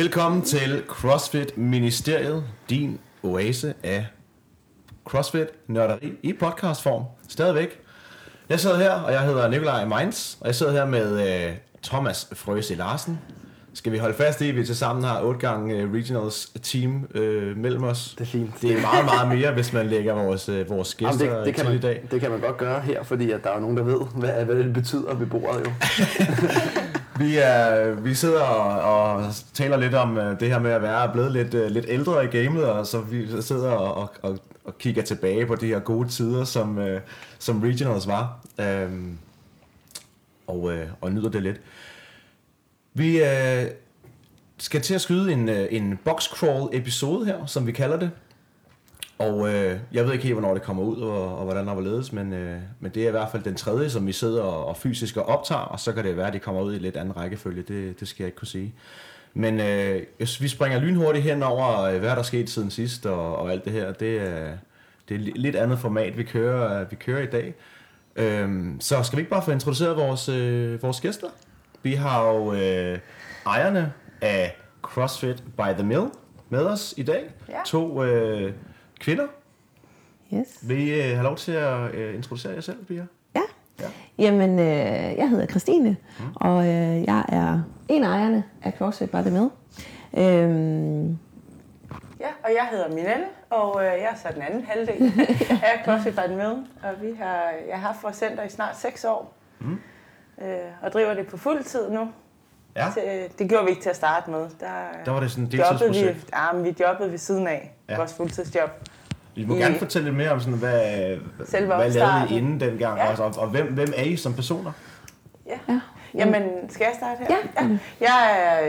Velkommen til CrossFit Ministeriet, din oase af CrossFit nørderi i podcastform. Stadigvæk. Jeg sidder her, og jeg hedder Nikolaj Mainz, og jeg sidder her med øh, Thomas Frøse Larsen. Skal vi holde fast i, at vi til sammen har otte gange øh, Regionals team øh, mellem os? Det er fint. Det er meget, meget mere, hvis man lægger vores, øh, vores gæster Jamen, det, det, kan til man, i dag. det kan man godt gøre her, fordi at der er nogen, der ved, hvad, hvad det betyder ved bordet jo. Vi, er, vi sidder og, og taler lidt om øh, det her med at være blevet lidt, øh, lidt ældre i gamet, og så vi sidder og, og, og kigger tilbage på de her gode tider, som, øh, som Regionals var, øhm, og, øh, og nyder det lidt. Vi øh, skal til at skyde en, en box crawl episode her, som vi kalder det. Og øh, jeg ved ikke helt, hvornår det kommer ud, og, og hvordan der var ledes, men, øh, men det er i hvert fald den tredje, som vi sidder og, og fysisk og optager, og så kan det være, at de kommer ud i lidt anden rækkefølge, det, det skal jeg ikke kunne sige. Men øh, vi springer lynhurtigt hen over, øh, hvad der er sket siden sidst, og, og alt det her. Det er, det er lidt andet format, vi kører, vi kører i dag. Øhm, så skal vi ikke bare få introduceret vores, øh, vores gæster? Vi har jo øh, ejerne af CrossFit by the Mill med os i dag. Ja. To øh, kvinder. Yes. Vil I øh, have lov til at øh, introducere jer selv, Pia? Ja. Ja. Jamen, øh, jeg hedder Christine, mm. og øh, jeg er en af ejerne af CrossFit By The Mill. Øhm, Ja, og jeg hedder Minelle, og øh, jeg er så den anden halvdel af CrossFit by the Mill. Og vi har, jeg har haft vores center i snart 6 år, mm. øh, og driver det på fuld tid nu. Ja. Øh, det gjorde vi ikke til at starte med. Der, Der var det sådan en jobbede vi, deltidsprojekt. ja, men vi jobbede ved siden af Ja. vores fuldtidsjob. I må I- gerne fortælle lidt mere om, sådan, hvad, hvad lavede. I inden dengang, Ja. også, og, og hvem, hvem er I som personer? Ja. ja. Jamen, skal jeg starte her? Ja. ja. Jeg er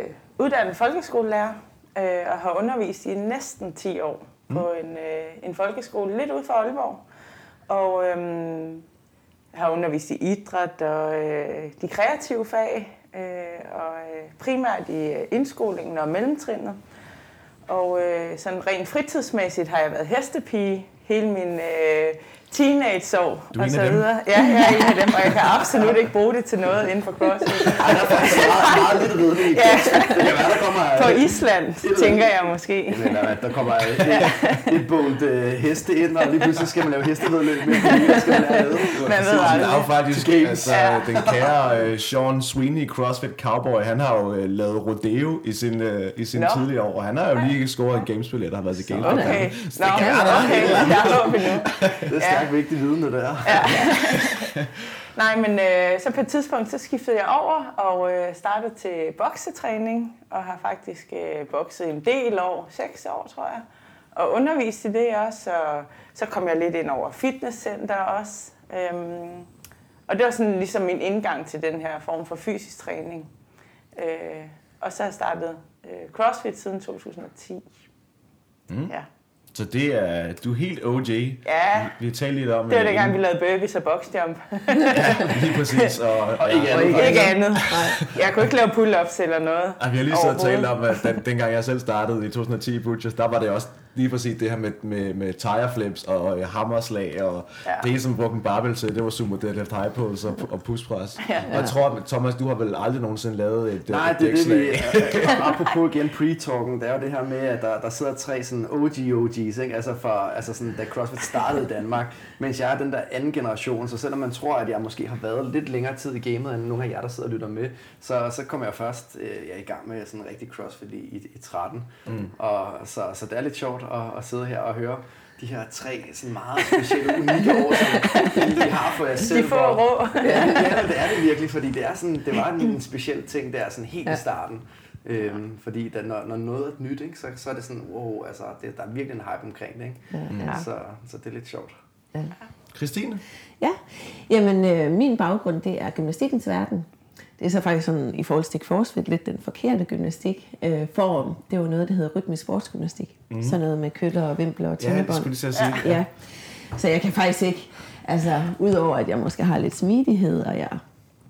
øh, uddannet folkeskolelærer øh, og har undervist i næsten 10 år mm. på en, øh, en folkeskole lidt ude for Aalborg. Og øh, har undervist i idræt og øh, de kreative fag, Øh, og øh, primært i øh, indskolingen og mellemtrinnet. Og sådan rent fritidsmæssigt har jeg været hestepige hele min øh, teenageår Du og så videre. Ja, jeg er en af dem, og jeg kan absolut ikke bruge det til noget inden for CrossFit. Ej, der er faktisk meget, meget lidt i Ja. Det kan være, der kommer... På Island, tænker jeg måske. Jamen, der, der kommer et, et bundt uh, heste ind, og lige pludselig skal man lave hestevedløb med det skal man lave. Man ved Der er aldrig. faktisk altså, Ja. den kære uh, Sean Sweeney, CrossFit Cowboy, han har jo uh, lavet rodeo i sin, uh, i sin Nå. tidlige år, og han har jo lige scoret en gamesbillet, der har været til games. Okay, Okay. Nå, okay, der er vi nu. Det er stærkt vigtig viden, det der. Nej, men øh, så på et tidspunkt, så skiftede jeg over og øh, startede til boksetræning, og har faktisk øh, bokset en del år, seks år tror jeg, og undervist i det også, og så kom jeg lidt ind over fitnesscenter også. Øhm, og det var sådan ligesom min indgang til den her form for fysisk træning. Øh, og så har jeg startet øh, CrossFit siden 2010. Mm. Ja. Så det er, du er helt OG. Ja. Vi, vi talte lidt om... Det var øh, dengang, vi lavede burpees og boxjump. Lige præcis. Og, og, ikke andet. og, Ikke andet. Jeg kunne ikke lave pull-ups eller noget. Ej, vi har lige og talt om, at den, dengang jeg selv startede i 2010 i Butchers, der var det også lige præcis det her med, med, med tire flips og øh, hammerslag, og ja. Ja. det eneste, man brugte en barbell til, det var sumo deadlift high pulls og, og pushpress. Ja. Og jeg tror, Thomas, du har vel aldrig nogensinde lavet et, Nej, et det er det, vi... dækslag. apropos igen pre-talken, det er jo det her med, at der, der sidder tre sådan OG-OG's, ikke? Altså, for, altså sådan, da CrossFit startede i Danmark, mens jeg er den der anden generation, så selvom man tror, at jeg måske har været lidt længere tid i gamet, end nogle af jer, der sidder og lytter med, så, så kom jeg først øh, jeg er i gang med sådan rigtig CrossFit i, i, i 13. Mm. Og, så, så det er lidt sjovt at, at sidde her og høre de her tre sådan meget specielle, unikke år, som I har for jer selv. De få hvor- rå. Ja, det, ja, det er det virkelig, fordi det, er sådan, det var en, en speciel ting der sådan helt ja. i Ja. starten. Øhm, fordi da, når, når noget er nyt, ikke, så, så er det sådan, wow, altså, det, der er virkelig en hype omkring det. Ikke? Ja. Så, så det er lidt sjovt. Christine? Ja, jamen øh, min baggrund det er gymnastikkens verden. Det er så faktisk sådan i forhold til CrossFit lidt den forkerte gymnastik øh, form. Det var noget, der hedder rytmisk sportsgymnastik. Mm. Sådan noget med køller og vimpler og Ja, det skulle at sige. Ja. Så jeg kan faktisk ikke, altså udover at jeg måske har lidt smidighed, og jeg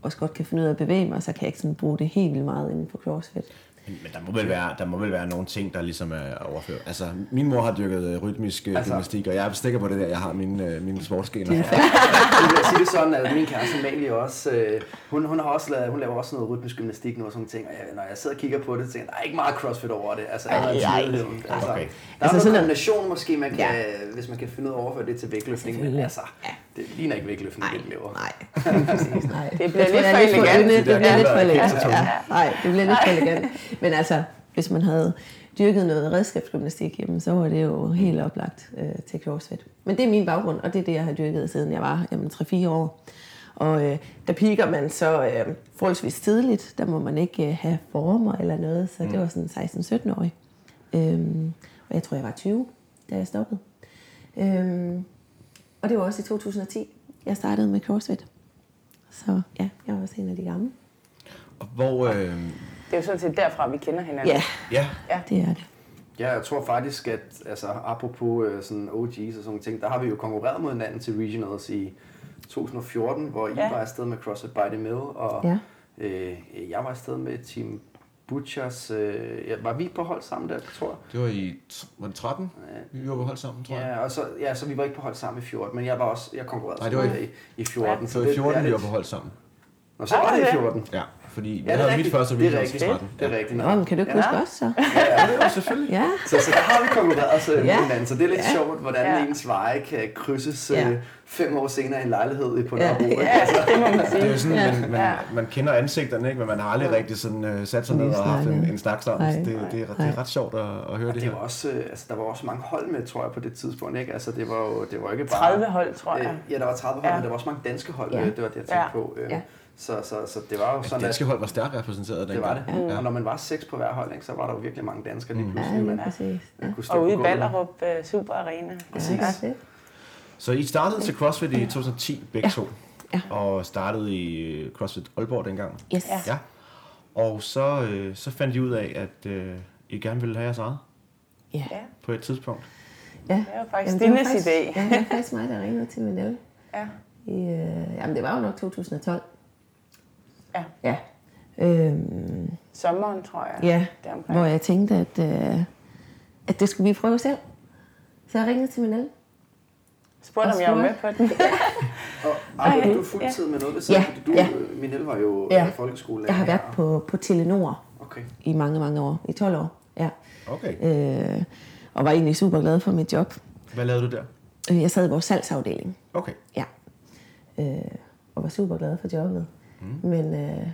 også godt kan finde ud af at bevæge mig, så kan jeg ikke sådan bruge det helt vildt meget inden for CrossFit. Men, men der, må vel være, der må vel være nogle ting, der ligesom er overført. Altså, min mor har dyrket øh, rytmisk altså, Altså- gymnastik, og jeg er stikker på det der, jeg har mine, øh, mine sportsgener. Jeg vil sige det sådan, at min kæreste Amalie også, øh, hun, hun, har også lavet, hun laver også noget rytmisk gymnastik nu og sådan ting, og jeg, når jeg sidder og kigger på det, så tænker jeg, der er ikke meget crossfit over det. Altså, Ej, allerede ej. tydeligheden. altså, Okay. Der er Altså, sådan er- kombination måske, man kan, Ja. hvis man kan finde ud af at overføre det til vægtløftning, men altså, det ligner ikke vægtløftning, Nej, det vi laver. nej. Nej. Det bliver lidt for elegant. Det bliver er lidt for elegant. Ja, nej, det bliver lidt for elegant. Men altså, hvis man havde dyrket noget redskabsgymnastik, jamen, så var det jo helt oplagt øh, til CrossFit. Men det er min baggrund, og det er det, jeg har dyrket, siden jeg var jamen, 3-4 år. Og øh, der piker man så øh, forholdsvis tidligt. Der må man ikke øh, have former eller noget, så det var sådan 16-17-årig. Øhm, og jeg tror, jeg var 20, da jeg stoppede. Øhm, og det var også i 2010, jeg startede med CrossFit. Så ja, jeg var også en af de gamle. Og hvor, øh, Det er jo sådan set derfra, vi kender hinanden. Ja, ja, det er det. Ja, jeg tror faktisk, at altså, apropos øh, sådan OG's og sådan nogle ting, der har vi jo konkurreret mod hinanden til Regionals i 2014, hvor I Ja. var afsted med CrossFit by the Mill, og Ja. øh, jeg var afsted med Team Butchers. Øh, ja, var vi på hold sammen der, tror jeg? det var i var det 13, vi var på hold sammen, tror jeg. Ja, og så, ja, så vi var ikke på hold sammen i 14, men jeg var også, jeg konkurrerede Nej, det var i, i 14. Så i 14, det er vi var på hold sammen. Nå, så var det i 14. Ja, fordi Ja, jeg det er havde mit første Det er i rigtigt. 13. Det er rigtigt. Nå, men kan du ikke Ja. huske os så? Ja, det var selvfølgelig. Ja, Så, så der har vi konkurreret så Ja. ja. hinanden, så det er lidt Ja. sjovt, hvordan Ja. ja. ens veje kan krydses Ja. ja. fem år senere i en lejlighed på Ja. Nørrebro. ikke? Ja, det må man Det er sige. jo sådan, Ja. man, man, Ja. man kender ansigterne, ikke? men man har aldrig rigtig sådan, uh, sat sig ned og haft en, en snak sammen. Så det, det, er, det er ret sjovt at, at høre Og det det her. var også, øh, altså, der var også mange hold med, tror jeg, på det tidspunkt. Ikke? Altså, det var jo det var ikke bare... 30 hold, tror jeg. Øh, ja, der var 30 hold, Ja. men der var også mange danske hold. Ja. Ja. Det var det, jeg tænkte Ja. på. Øh, Ja. Så, så, så det var jo Det sådan, danske at hold var stærkt repræsenteret det var det. dengang. Ja. Og når man var seks på hver hold, ikke, så var der jo virkelig mange danskere lige Mm. pludselig. ja man. Ja. man kunne stå Og ude i. Ballerup uh, Super Arena. Præcis. Ja, det. Så I startede til CrossFit i 2010 begge Ja. to. Ja. Og startede i øh, CrossFit Aalborg dengang. Yes. Ja. Ja. Og så, øh, så fandt I ud af, at øh, I gerne ville have jeres eget Ja. Ja, på et tidspunkt. ja. det var faktisk Jamen, det var Dines faktisk- idé. Ja, det var faktisk mig, der ringede til Manel. Ja. I, øh, jamen, det var jo nok 2012. Ja. Ja. Øhm, Sommeren, tror jeg. ja, Deromkring. hvor jeg tænkte, at, øh, at det skulle vi prøve selv. Så jeg ringede til Manel. Spurgte, om jeg var med på den. Og arbejder du fuldtid med noget ved siden? Ja, Fordi du, ja. øh, Minel var jo Ja. ja. folkeskole. Jeg har været på, på Telenor Okay. i mange, mange år. I 12 år, ja. Okay. Øh, og var egentlig super glad for mit job. Hvad lavede du der? Øh, Jeg sad i vores salgsafdeling. Okay. Ja. Øh, og var super glad for jobbet. Mm. Men, øh,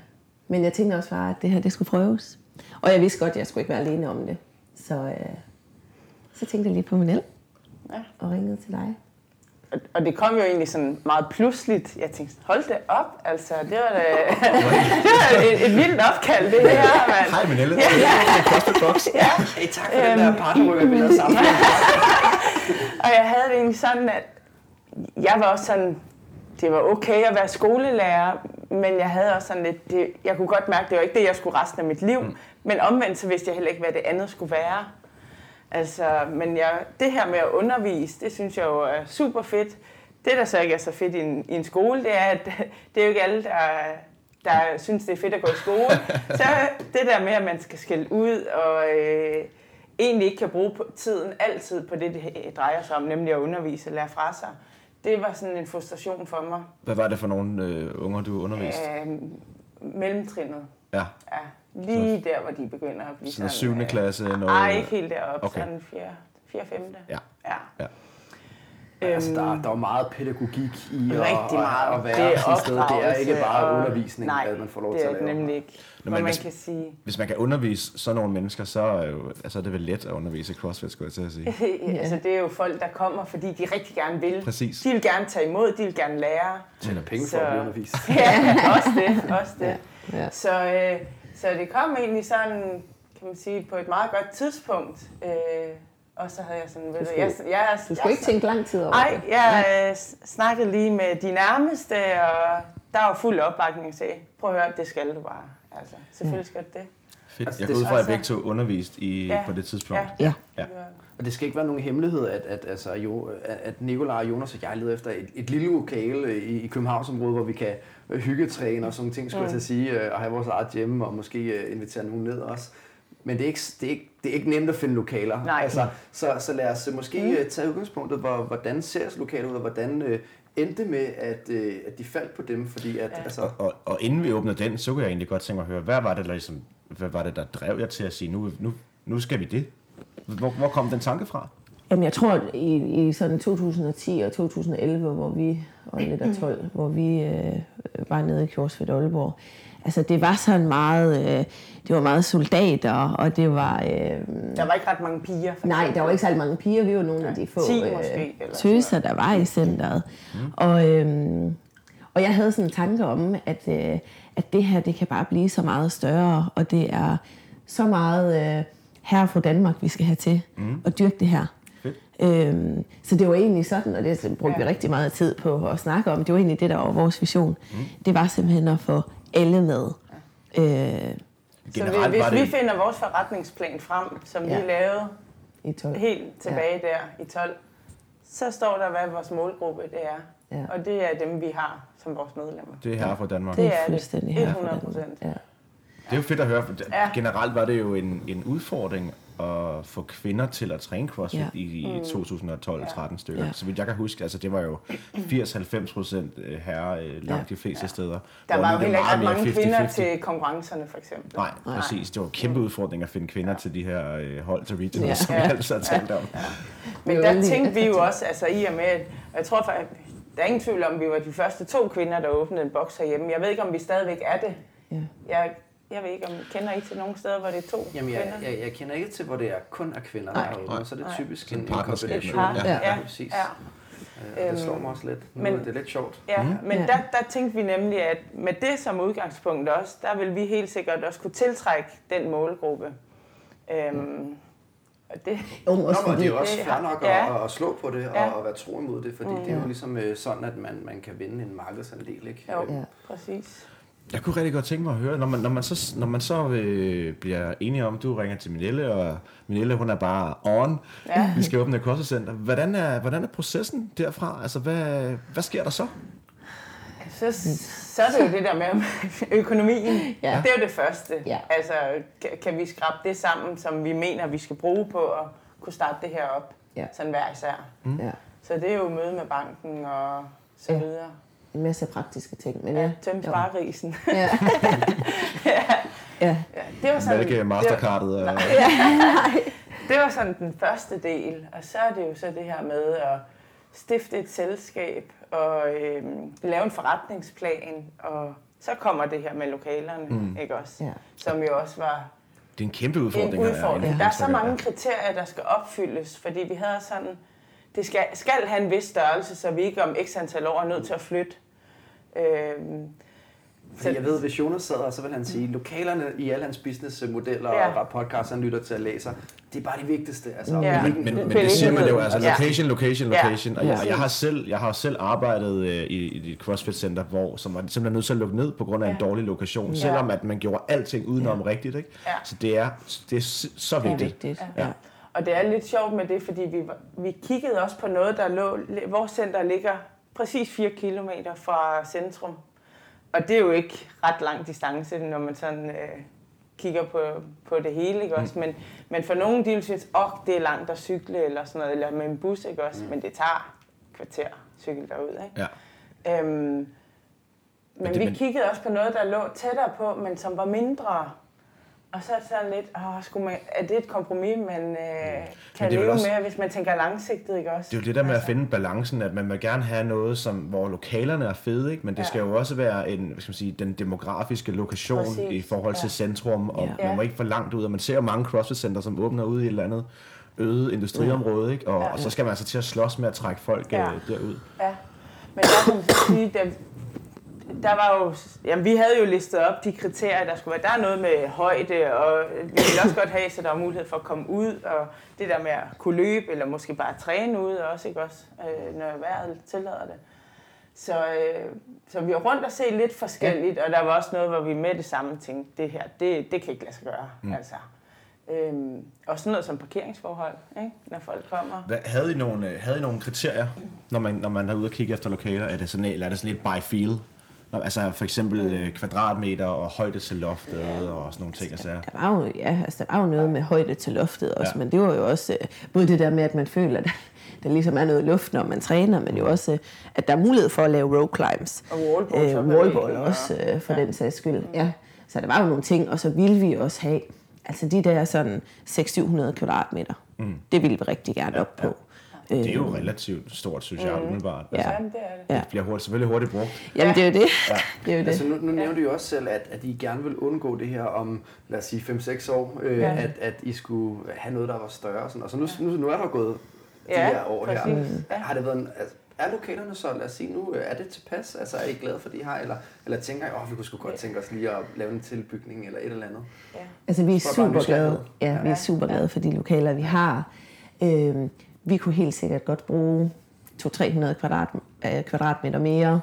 men jeg tænkte også bare, at det her det skulle prøves. Og jeg vidste godt, at jeg skulle ikke være alene om det. Så, øh, så tænkte jeg lige på Manel. Ja. Og ringede til dig. Og- Og det kom jo egentlig sådan meget pludseligt. Jeg tænkte, hold det op, altså. Det var, da, det var et, et vildt opkald, det her, mand. Hej Manelle. Ja, ja. CrossFit Box. Ja. Hey, tak for den der partnerrykker, vi lavede sammen. Og jeg havde det egentlig sådan, at jeg var også sådan, det var okay at være skolelærer, men jeg havde også sådan lidt, det, jeg kunne godt mærke, det var ikke det, jeg skulle resten af mit liv. Mm. Men omvendt så vidste jeg heller ikke, hvad det andet skulle være. Altså, men jeg, det her med at undervise, det synes jeg jo er super fedt. Det, der så ikke er så fedt i en, i en skole, det er, at det er jo ikke alle, der, der synes, det er fedt at gå i skole. Så det der med, at man skal skælde ud og øh, egentlig ikke kan bruge tiden altid på det, det drejer sig om, nemlig at undervise og lære fra sig. Det var sådan en frustration for mig. Hvad var det for nogle øh, unger, du underviste? Øh, mellemtrinnet. Ja. Ja, lige der, hvor de begynder at blive Sådan sådan... syvende klasse, noget- Nej, ikke helt deroppe. Okay. Sådan 4. 4. 5. Ja. ja. Ja. Altså, der, der er jo meget pædagogik i at, Rigtig meget. at, at være det er sådan et sted. Det er ikke bare og- undervisning, Nej, at man får lov det til er at det lave. nemlig ikke. Nå, men man hvis- kan sige, Hvis man kan undervise sådan nogle mennesker, så er, jo, altså, det er vel let at undervise i CrossFit, skulle jeg til at sige. altså, det er jo folk, der kommer, fordi de rigtig gerne vil. Præcis. De vil gerne tage imod, de vil gerne lære. Tjener penge for Så- at blive undervist. Ja, også det. Også det. Ja. Så, øh, så det kom egentlig sådan, kan man sige, på et meget godt tidspunkt. Øh, og så havde jeg sådan, ved du, skulle- jeg, jeg, Du skulle ikke tænke lang tid over Nej, det. jeg øh, snakkede lige med de nærmeste, og der var fuld opbakning sagde, prøv at høre, det skal du bare. Altså, selvfølgelig skal du det. Fedt. Altså, Jeg det går ud er fra, at så- begge to undervist i, Ja. på det tidspunkt. Ja. Ja. Ja. Og det skal ikke være nogen hemmelighed, at, at, altså, jo, at- Nikolaj og Jonas og jeg leder efter et, et lille lokale i, i Københavnsområdet, hvor vi kan hyggetræne og sådan ting, skulle mm. jeg til at sige, øh, og have vores eget hjemme, og måske øh, invitere nogen ned også. Men det er, ikke, det, er ikke, det er ikke nemt at finde lokaler. Nej. Altså, så, så lad os øh, måske Mm. mm. tage udgangspunktet, hvor, hvordan ser lokalet ud, og hvordan øh, endte med, at, øh, at de faldt på dem, fordi at, Ja. altså, Og, og, og inden vi åbnede den, så kunne jeg egentlig godt tænke mig at høre, hvad var det, der, ligesom, hvad var det, der drev jer til at sige, nu, nu, nu skal vi det? Hvor, hvor kom den tanke fra? Jamen, jeg tror, i, i sådan 2010 og 2011, hvor vi, og lidt af 12, hvor vi øh, var nede i Kjorsfjord Aalborg, altså det var sådan meget, øh, det var meget soldater, og det var, øh, Der var ikke ret mange piger. For nej, der var ikke særlig mange piger, vi var nogle af de få 10 øh, måske, tøser, der var i centret. Mm. Og, øh, og jeg havde sådan en tanke om, at, øh, at det her, det kan bare blive så meget større, og det er så meget øh, her fra Danmark, vi skal have til mm. at dyrke det her. Øhm, så det var egentlig sådan, og det brugte Ja. vi rigtig meget tid på at snakke om. Det var egentlig det, der var vores vision. Mm. Det var simpelthen at få alle med. Øh, Så Generelt hvis var vi det- finder vores forretningsplan frem, som Ja. vi lavede I 12. helt tilbage der i 12, så står der, hvad vores målgruppe det er. Ja. Og det er dem, vi har som vores medlemmer. Det er her fra Danmark. Det Det er det. fuldstændig her. 100%. Ja. Det er jo fedt at høre, det- Ja. generelt var det jo en, en udfordring at få kvinder til at træne CrossFit Ja. i, i 2012-13 stykker. Ja. Så vidt jeg kan huske, altså det var jo 80-90 procent herre øh, langt Ja. de fleste steder. Der var jo heller ikke meget ret mere mange kvinder 50-50. til konkurrencerne, for eksempel. Nej, præcis. Det var en kæmpe udfordring at finde kvinder til de her øh, hold til regional, Ja. som vi Ja. altid har talt om. Men Det der tænkte vi jo også, altså i og med, at jeg tror faktisk, der er ingen tvivl om, at vi var de første to kvinder, der åbnede en boks herhjemme. Jeg ved ikke, om vi stadigvæk er det. Ja. Jeg, jeg ved ikke, om kender I til nogle steder, hvor det er to Jamen, jeg, kvinder? jeg, jeg kender ikke til, hvor det er kun er kvinder, Nej. der er åbnet, så er det Nej. typisk en, en kombination. Par, Ja. ja. præcis. ja. Øh, det slår Øhm, mig også lidt. Nu, men- det er lidt sjovt. Ja, Mm. men Ja. Der, der tænkte vi nemlig, at med det som udgangspunkt også, der vil vi helt sikkert også kunne tiltrække den målgruppe. Øhm, og det, Jo, Nå, også men det fordi, er jo også det fair nok ja. at, at slå på det og, Ja. og være tro imod det, fordi Mm. det er jo ligesom øh, sådan, at man, man kan vinde en markedsandel, ikke? jo, Øh, Ja. præcis. Jeg kunne rigtig godt tænke mig at høre, når man, når man så, når man så øh, bliver enige om, du ringer til Minelle, og Minelle hun er bare on, Ja. vi skal åbne et CrossFit Center. Hvordan er, hvordan er processen derfra? Altså, hvad, hvad sker der så? Så, så er det jo det der med økonomien. Ja. Det er jo det første. Ja. Altså, kan, vi skrabe det sammen, som vi mener, vi skal bruge på at kunne starte det her op, Ja. sådan hver især. ja, Så det er jo møde med banken og så Ja. videre. En masse praktiske ting. Men Ja, ja, jo. sparerisen. Ja. ja. Ja, det var sådan, Malke Mastercardet. Og, Det var sådan den første del, og så er det jo så det her med at stifte et selskab og øh, lave en forretningsplan, og så kommer det her med lokalerne, mm. ikke også? Ja. Som jo også var det er en kæmpe en udfordring. jeg udfordring. indtryk Der er så mange kriterier, der skal opfyldes, fordi vi havde sådan, det skal, skal have en vis størrelse, så vi ikke om x antal år er nødt til at flytte. Øhm, Fordi jeg ved, hvis Jonas sad så vil han sige, lokalerne i alle hans businessmodeller Ja. og podcasts, han lytter til at læse, det er bare det vigtigste. Altså, Ja. hvilken- Men, men Det er siger man jo, altså Ja. location, location, Ja. location. Og jeg, og jeg har selv, jeg har selv arbejdet øh, i, i et CrossFit Center, hvor som var simpelthen nødt til at lukke ned på grund af en Ja. dårlig lokation, Ja. selvom at man gjorde alting udenom Ja. rigtigt. Ikke? Ja. Så det er, det er så så Det er vigtigt. vigtigt. Ja. Ja. Og det er lidt sjovt med det, fordi vi, vi kiggede også på noget, der lå... Vores center ligger præcis 4 km fra centrum. Og det er jo ikke ret lang distance, når man sådan øh, kigger på, på det hele, ikke også? Men, men for nogen, de vil synes, åh, det er langt at cykle, eller sådan noget, eller med en bus, ikke også? Men det tager kvarter cykle derud, ikke? Ja. Øhm, men, det- vi men- kiggede også på noget, der lå tættere på, men som var mindre. Og så er det sådan lidt, åh, skulle man, er det et kompromis, man øh, kan leve også- med, hvis man tænker langsigtet, ikke også? Det er jo det der med at Altså, finde balancen, at man vil gerne have noget, som, hvor lokalerne er fede, ikke? men det Ja. skal jo også være en, hvad skal man sige, den demografiske lokation Præcis. i forhold til Ja. centrum, og Ja. man må ikke for langt ud, og man ser jo mange CrossFit-center, som åbner ude i et eller andet øde industriområde, ikke? Og, Ja. og så skal man altså til at slås med at trække folk Ja. ja. derud. Ja, men der kan man sige, der, der var jo, jamen vi havde jo listet op de kriterier, der skulle være. Der er noget med højde, og vi ville også godt have, så der var mulighed for at komme ud, og det der med at kunne løbe, eller måske bare træne ud også, ikke også, øh, når vejret tillader det. Så, øh, så vi var rundt og se lidt forskelligt, og der var også noget, hvor vi med det samme tænkte, det her, det, det kan ikke lade sig gøre, mm. altså. Øhm, og sådan noget som parkeringsforhold, ikke? når folk kommer. Hvad, havde, I nogle, øh, havde I nogle kriterier, når man, når man er ude og kigge efter lokaler? Er det sådan, eller er det sådan lidt by feel? Nå, altså for eksempel øh, kvadratmeter og højde til loftet og sådan nogle ting. Altså. Der var jo, ja, altså, der var jo noget med højde til loftet også, Ja. ja. men det var jo også øh, både det der med, at man føler, at der ligesom er noget luft, når man træner, men jo også, øh, at der er mulighed for at lave row climbs. Og Øh, wallball væggen, også, og- øh, for den sags skyld. Ja. Så der var jo nogle ting, og så ville vi også have, altså de der sådan 600-700 kvadratmeter, mm. det ville vi rigtig gerne op på. Det er jo relativt stort, synes jeg, umiddelbart. Ja. Altså, Jamen, det er det. Ja. Det bliver hurtigt, selvfølgelig hurtigt brugt. Jamen det er jo det. det, er jo det. Altså nu, nu nævnte du jo også selv, at, at I gerne vil undgå det her om, lad os sige, 5-6 år, øh, Ja. ja. at, at I skulle have noget, der var større. og Sådan. Og så nu, nu, nu er der gået de Ja, her år her. præcis. Ja. Har det været en, altså, er lokalerne så, lad os sige nu, øh, er det tilpas? Altså er I glade for det, I har? Eller, eller tænker I, åh, vi kunne sgu godt tænke os lige at lave en tilbygning eller et eller andet? Altså, vi er er super glade. Ja, vi er super glade for de lokaler, vi har. Øhm, vi kunne helt sikkert godt bruge 200-300 kvadrat, øh, kvadratmeter mere,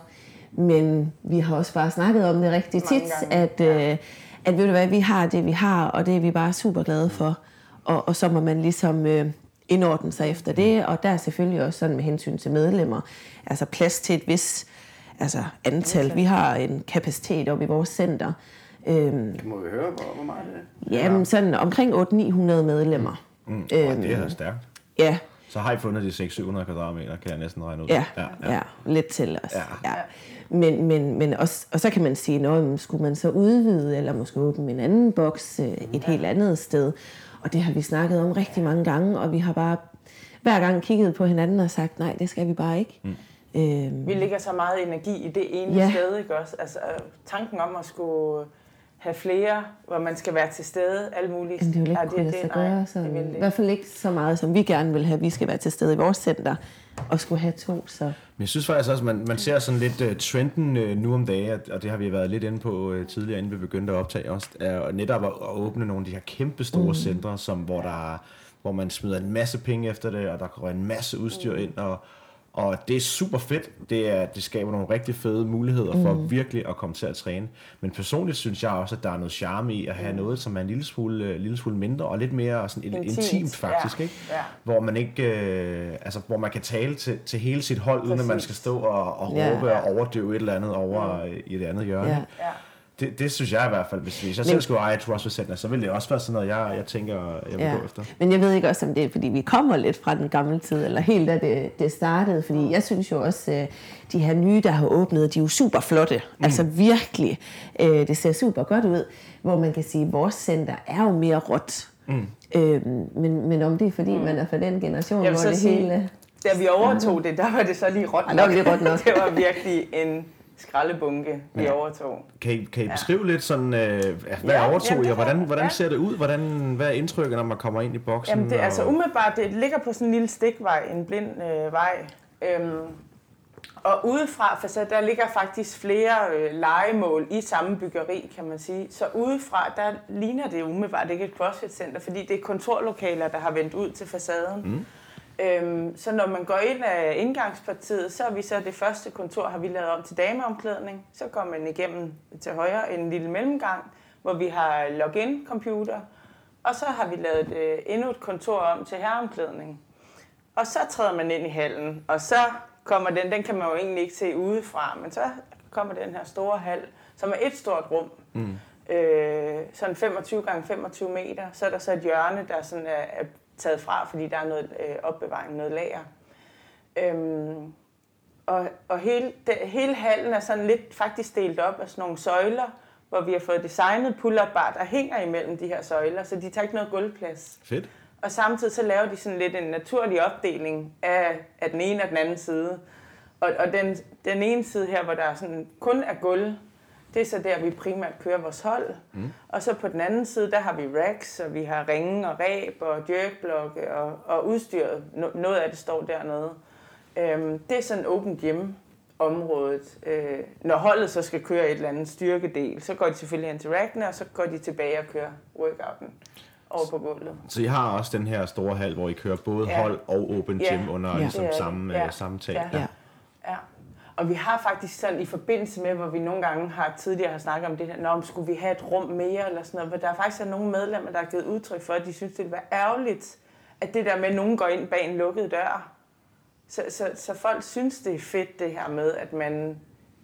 men vi har også bare snakket om det rigtig tit, gange, at, øh, at ved du hvad, vi har det, vi har, og det er vi bare super glade for. Og, og så må man ligesom øh, indordne sig efter det, og der er selvfølgelig også sådan med hensyn til medlemmer, altså plads til et vis altså antal. Vi har en kapacitet op i vores center, øhm, Det må vi høre, hvor, hvor meget det er. Jamen sådan omkring 800-900 medlemmer. Mm. Øhm, det er da stærkt. Ja, Så har I fundet de 600-700 kvadratmeter, kan jeg næsten regne ud. ja, ja, ja. lidt til os. Ja. Ja. Men, men, men også, og så kan man sige, at skulle man så udvide, eller måske åbne en anden boks øh, et helt andet sted. Og det har vi snakket om rigtig mange gange, og vi har bare hver gang kigget på hinanden og sagt, nej, det skal vi bare ikke. Mm. Øhm, Vi lægger så meget energi i det ene Ja. ja. sted, ikke også? Altså, tanken om at skulle have flere, hvor man skal være til stede, alle mulige... men det vil ikke kunne lade sig gøre. det Så, vil det I ikke. hvert fald ikke så meget, som vi gerne vil have. Vi skal være til stede i vores center og skulle have to. Så. Men jeg synes faktisk også, man, man ser sådan lidt uh, trenden uh, nu om dagen, at- og det har vi været lidt inde på uh, tidligere, inden vi begyndte at optage også, er netop at, at åbne nogle af de her kæmpe store mm. centre, som, hvor, der, er- hvor man smider en masse penge efter det, og der kommer en masse udstyr ind, og, og det er super fedt. Det, er, det skaber nogle rigtig fede muligheder for mm. virkelig at komme til at træne. Men personligt synes jeg også, at der er noget charme i at have noget, som er en lille smule, uh, lille smule mindre, og lidt mere sådan intimt, Intimt, faktisk, ja. ikke? Ja. hvor man ikke, øh, altså hvor man kan tale til, til hele sit hold, uden at man Præcis. skal stå og, og Ja. råbe og overdøve et eller andet over mm. i et andet hjørne. Ja. Ja. Det, det synes jeg i hvert fald, hvis, hvis jeg selv skulle eje et CrossFit Center, så ville det også være sådan noget, jeg, jeg tænker, jeg vil Ja. gå efter. Men jeg ved ikke også, om det er, fordi vi kommer lidt fra den gamle tid, eller helt da det, det startede. Fordi jeg synes jo også, øh, de her nye, der har åbnet, de er jo super flotte. Mm. Altså virkelig. Øh, Det ser super godt ud. Hvor man kan sige, at vores center er jo mere råt. Mm. Øhm, men, men om det er, fordi man er fra den generation, hvor det sige, hele... Da vi overtog det, der var det så lige råt Ja, der var det lige råt nok. det var virkelig en skraldebunke, vi Ja. overtog. Kan I, kan I beskrive lidt sådan, øh, hvad Ja, overtog jamen, I, og hvordan, hvordan ja. ser det ud? Hvordan, hvad er indtrykket, når man kommer ind i boksen? Jamen det er altså og- umiddelbart, det ligger på sådan en lille stikvej, en blind øh, vej. Øhm, og udefra, for så der ligger faktisk flere øh, legemål i samme byggeri, kan man sige. Så udefra, der ligner det umiddelbart ikke et CrossFit-center, fordi det er kontorlokaler, der har vendt ud til facaden. Mm. Øhm, så når man går ind af indgangspartiet, så er vi så det første kontor, har vi lavet om til dameomklædning. Så går man igennem til højre en lille mellemgang, hvor vi har login-computer. Og så har vi lavet øh, endnu et kontor om til herreomklædning. Og så træder man ind i hallen, og så kommer den, den kan man jo egentlig ikke se udefra, men så kommer den her store hal, som er et stort rum. Mm. Øh, sådan 25 gange 25 meter. Så er der så et hjørne, der sådan er, er taget fra, fordi der er noget øh, opbevaring, noget lager. Øhm, og og hele, det, hele hallen er sådan lidt faktisk delt op af sådan nogle søjler, hvor vi har fået designet pull-up bar, der hænger imellem de her søjler, så de tager ikke noget gulvplads. Fedt. Og samtidig så laver de sådan lidt en naturlig opdeling af, af den ene og den anden side. Og, og den, den ene side her, hvor der sådan kun er gulv, det er så der, vi primært kører vores hold. Mm. Og så på den anden side, der har vi racks, og vi har ringe og ræb og jerkblokke og, og udstyret. No- Noget af det står dernede. Øhm, det er sådan open gym området. Øh, når holdet så skal køre et eller andet styrkedel, så går de selvfølgelig hen til rackene, og så går de tilbage og kører workouten over på gulvet. Så I har også den her store hal, hvor I kører både Ja. hold og open Ja. gym under Ja. ligesom er det. samme, Ja. ja. samme tag. Ja. Ja. Ja. Og vi har faktisk sådan i forbindelse med, hvor vi nogle gange har tidligere har snakket om det her, Nå, men skulle vi have et rum mere eller sådan noget, hvor der er faktisk er nogle medlemmer, der har givet udtryk for, at de synes, det vil være ærgerligt, at det der med, at nogen går ind bag en lukket dør. Så, så, så folk synes, det er fedt det her med, at man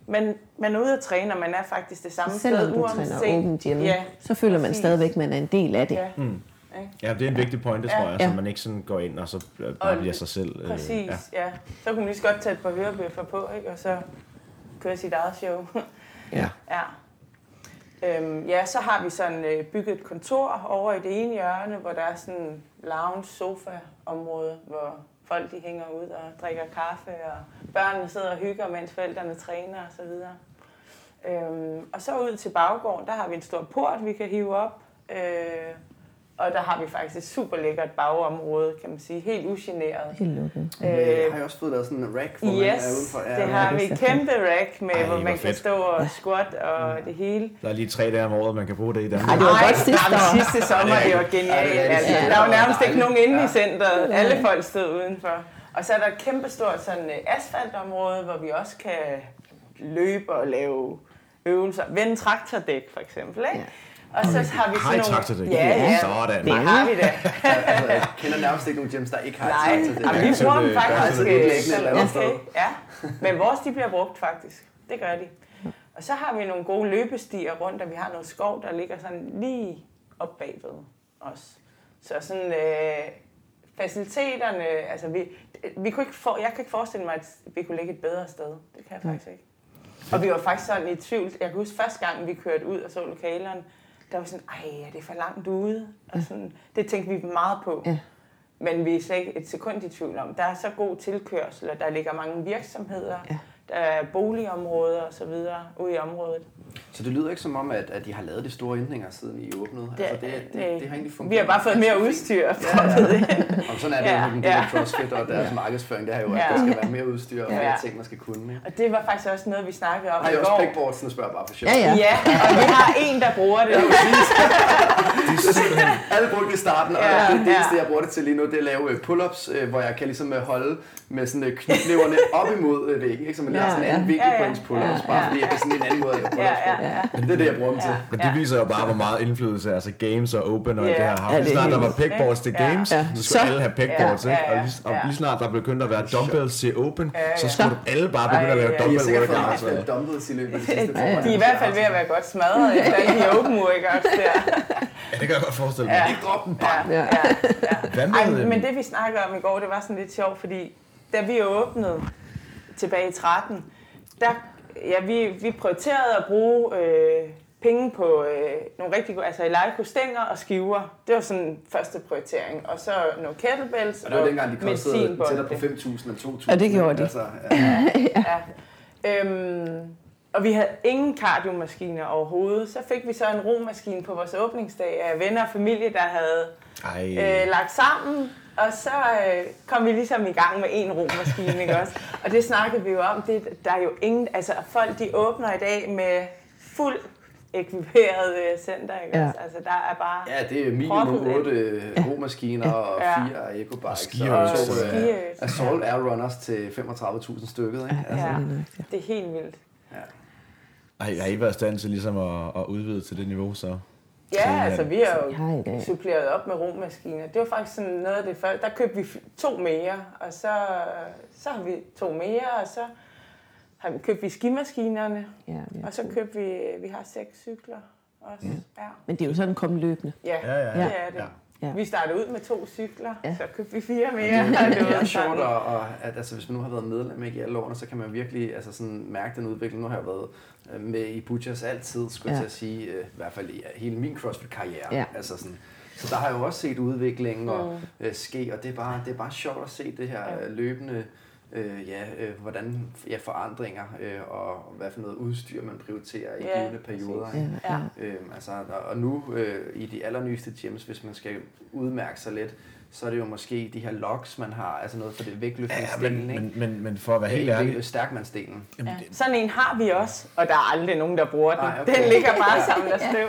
man, man er ude at træne, og man er faktisk det samme Selvom sted, du træner åbent hjemme, Ja, så føler man stadigvæk, at man er en del af det. Ja. Mm. Ikke? Ja, det er en vigtig pointe, Ja. tror jeg, Ja. så man ikke sådan går ind og så bare Og- bliver sig selv. øh, Præcis, ja. ja. Så kunne man lige så godt tage et par hørebøffer på, ikke? og så køre sit eget show. Ja. ja. Øhm, ja, så har vi sådan øh, bygget et kontor over i det ene hjørne, hvor der er sådan en lounge sofa område, hvor folk de hænger ud og drikker kaffe, og børnene sidder og hygger, mens forældrene træner og så videre. Øhm, og så ud til baggården, der har vi en stor port, vi kan hive op. Øh, og der har vi faktisk et super lækkert bagområde, kan man sige, helt ugeneret. Helt lukket. Øh, Øh, har jeg også fået lavet sådan en rack, hvor man er Yes, udenfor? Ja, det har det vi. er Et kæmpe rack med, Ej, hvor man kan fedt. stå og squat og det hele. Der er lige tre dage om året, man kan bruge det i Danmark. Ej, det var godt sidste nej, år. sidste sommer, det var genialt. Altså, der var nærmest ikke nogen inde i Ja. centret. Alle folk stod udenfor. Og så er der et kæmpe stort sådan, øh, asfaltområde, hvor vi også kan løbe og lave øvelser. Vende traktordæk, for eksempel. Ikke? Og så har vi Har I sådan nogle... traktordæk? Ja, ja. Sådan. Det har vi da. altså, jeg kender nærmest ikke nogen gyms, der ikke har Nej, traktor. Jamen, vi bruger det- dem faktisk. øh, andet Okay, ja. Men vores, de bliver brugt faktisk. Det gør de. Og så har vi nogle gode løbestier rundt, og vi har noget skov, der ligger sådan lige op bagved os. Så sådan øh, faciliteterne, altså vi, vi kunne ikke for, jeg kan ikke forestille mig, at vi kunne ligge et bedre sted. Det kan jeg faktisk ikke. Og vi var faktisk sådan i tvivl. Jeg kan huske første gang, vi kørte ud og så lokalerne, der var sådan, ej, er det for langt ude? Og sådan, det tænkte vi meget på. Ja. Men vi er slet ikke et sekund i tvivl om. Der er så god tilkørsel, og der ligger mange virksomheder, Ja. Der er boligområder og så videre ude i området. Så det lyder ikke som om, at, at de har lavet de store ændringer, siden I åbnede. Det, altså, det, det, det, det har egentlig fungeret. vi har bare fået mere udstyr. For Ja, ja, ja. ja. Og sådan er det Ja, jo med ja. CrossFit og deres markedsføring. Det er jo, at Ja. der skal være mere udstyr og Ja. flere ting, man skal kunne. Ikke? Og det var faktisk også noget, vi snakkede om Har I i også går. pegboards, nu spørger bare for sjov. Ja, ja. Ja, og vi har en, der bruger det. Alle brugte det i starten, og Ja, det, det eneste, ja. jeg bruger det til lige nu, det er at lave øh, pull-ups, øh, hvor jeg kan ligesom øh, holde med sådan knytnæverne op imod væggen, ikke? så man Ja, har sådan en anden ja. vinkel Ja, på ens pull-ups, Ja, bare ja, fordi det er sådan en anden måde at lave Ja, ja, på. ja. Det er det, jeg bruger dem til. Men det viser jo bare, hvor meget indflydelse altså games og open og Ja. det her har. Lige snart der var pegboards til games, Ja. så skulle Så- alle have pegboards, Ja, ikke? ja, Og lige, og lige snart der begyndte at være dumbbells til open, Ja, ja. så skulle alle bare begynde at lave dumbbell workouts. dumbbells i løbet af de sidste er i hvert fald ved at være godt smadret efter alle de open workouts der. Ja, det kan jeg godt forestille mig. Ikke drop den Ja, Ej, men det vi snakkede om i går, det var sådan lidt sjovt, fordi da vi åbnede tilbage i 13, der, ja, vi, vi prioriterede at bruge øh, penge på øh, nogle rigtig gode, altså Eleiko stænger og skiver. Det var sådan første prioritering. Og så nogle kettlebells Og det var dengang, de kostede tættere på 5.000 og 2.000. Ja, det gjorde de. Altså, ja. Ja. Øhm, og vi havde ingen kardiomaskiner overhovedet. Så fik vi så en romaskine på vores åbningsdag af venner og familie, der havde Ej, øh, lagt sammen. Og så øh, kom vi ligesom i gang med en romaskine, ikke også? Og det snakkede vi jo om. Det, der er jo ingen... Altså, folk de åbner i dag med fuld ekviperet øh, center, ikke Ja. også? Altså, der er bare... Ja, det er minimum Proppet 8 romaskiner og Ja. 4 ecobikes. skiøvelser. Og to øh, assault air runners til 35.000 stykket. Ikke? Ja, Altså, Ja. er ja. Det er helt vildt. ja. Ej, har I været i stand til ligesom at, at udvide til det niveau, så? Ja, Så, altså vi har jo Vi har suppleret op med romaskiner. Det var faktisk sådan noget af det første. Der købte vi to mere, og så, så har vi to mere, og så har vi købt vi skimaskinerne, Ja, vi og så købte vi, vi har seks cykler også. Ja, Men det er jo sådan kommet løbende. ja, Ja, ja, ja. det er det. Ja. Ja. Vi startede ud med to cykler, Ja. så købte vi fire mere. Det, og det er sjovt, og, og at, altså, hvis man nu har været medlem ikke, i alle årene, så kan man virkelig altså, sådan, mærke den udvikling. Nu har jeg været øh, med i Butchers altid, skulle jeg Ja. til at sige, øh, i hvert fald i hele min CrossFit-karriere. Ja. Altså, sådan, så der har jeg jo også set udviklingen og Mm. øh, ske, og det er, bare, det er bare sjovt at se det her Ja. øh, løbende, øh, ja, øh, hvordan ja, forandringer øh, og hvad for noget udstyr man prioriterer i Ja, givende perioder. ikke? Ja. ja. Øhm, altså, og- og nu øh, i de allernyeste gyms, hvis man skal udmærke sig lidt, så er det jo måske de her logs, man har, altså noget for det Ja, vægtløftningsdelen, men, ikke? men, men, men for at være helt ærlig, Stærkmandsdelen. jamen, Ja. det- Sådan en har vi også, og der er aldrig nogen, der bruger den. Nej, okay. Den ligger bare Ja. sammen af støv.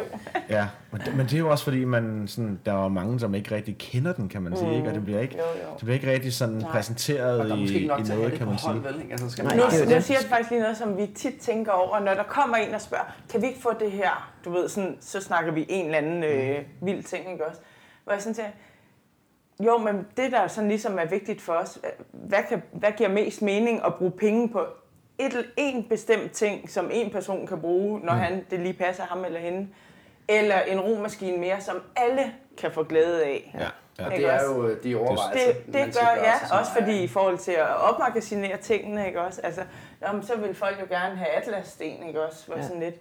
Ja, men det, men det er jo også fordi, man sådan, der er mange, som ikke rigtig kender den, kan man sige, ikke? og det bliver ikke, Jo, jo. det bliver ikke rigtig sådan Nej. præsenteret Og der er i, måske nok i noget, det kan man sige. vel? Ikke? Altså, skal Nej, man Nu, er nu det. siger du faktisk lige noget, som vi tit tænker over, når der kommer en og spørger, kan vi ikke få det her? Du ved, sådan, så snakker vi en eller anden øh, vild ting, ikke også? Hvor jeg sådan siger, jo, men det der sådan ligesom er vigtigt for os, hvad, kan, hvad giver mest mening at bruge penge på et, en bestemt ting, som en person kan bruge, når mm. han, det lige passer ham eller hende, eller en romaskine mere, som alle kan få glæde af. Ja. Ja. Det er jo øh, de overvejelser, Det, det man gør, gøre ja, sig, som også fordi i forhold til at opmagasinere tingene, ikke også? Altså, jamen, så vil folk jo gerne have Atlas-sten, ikke også? Hvor Ja. sådan lidt,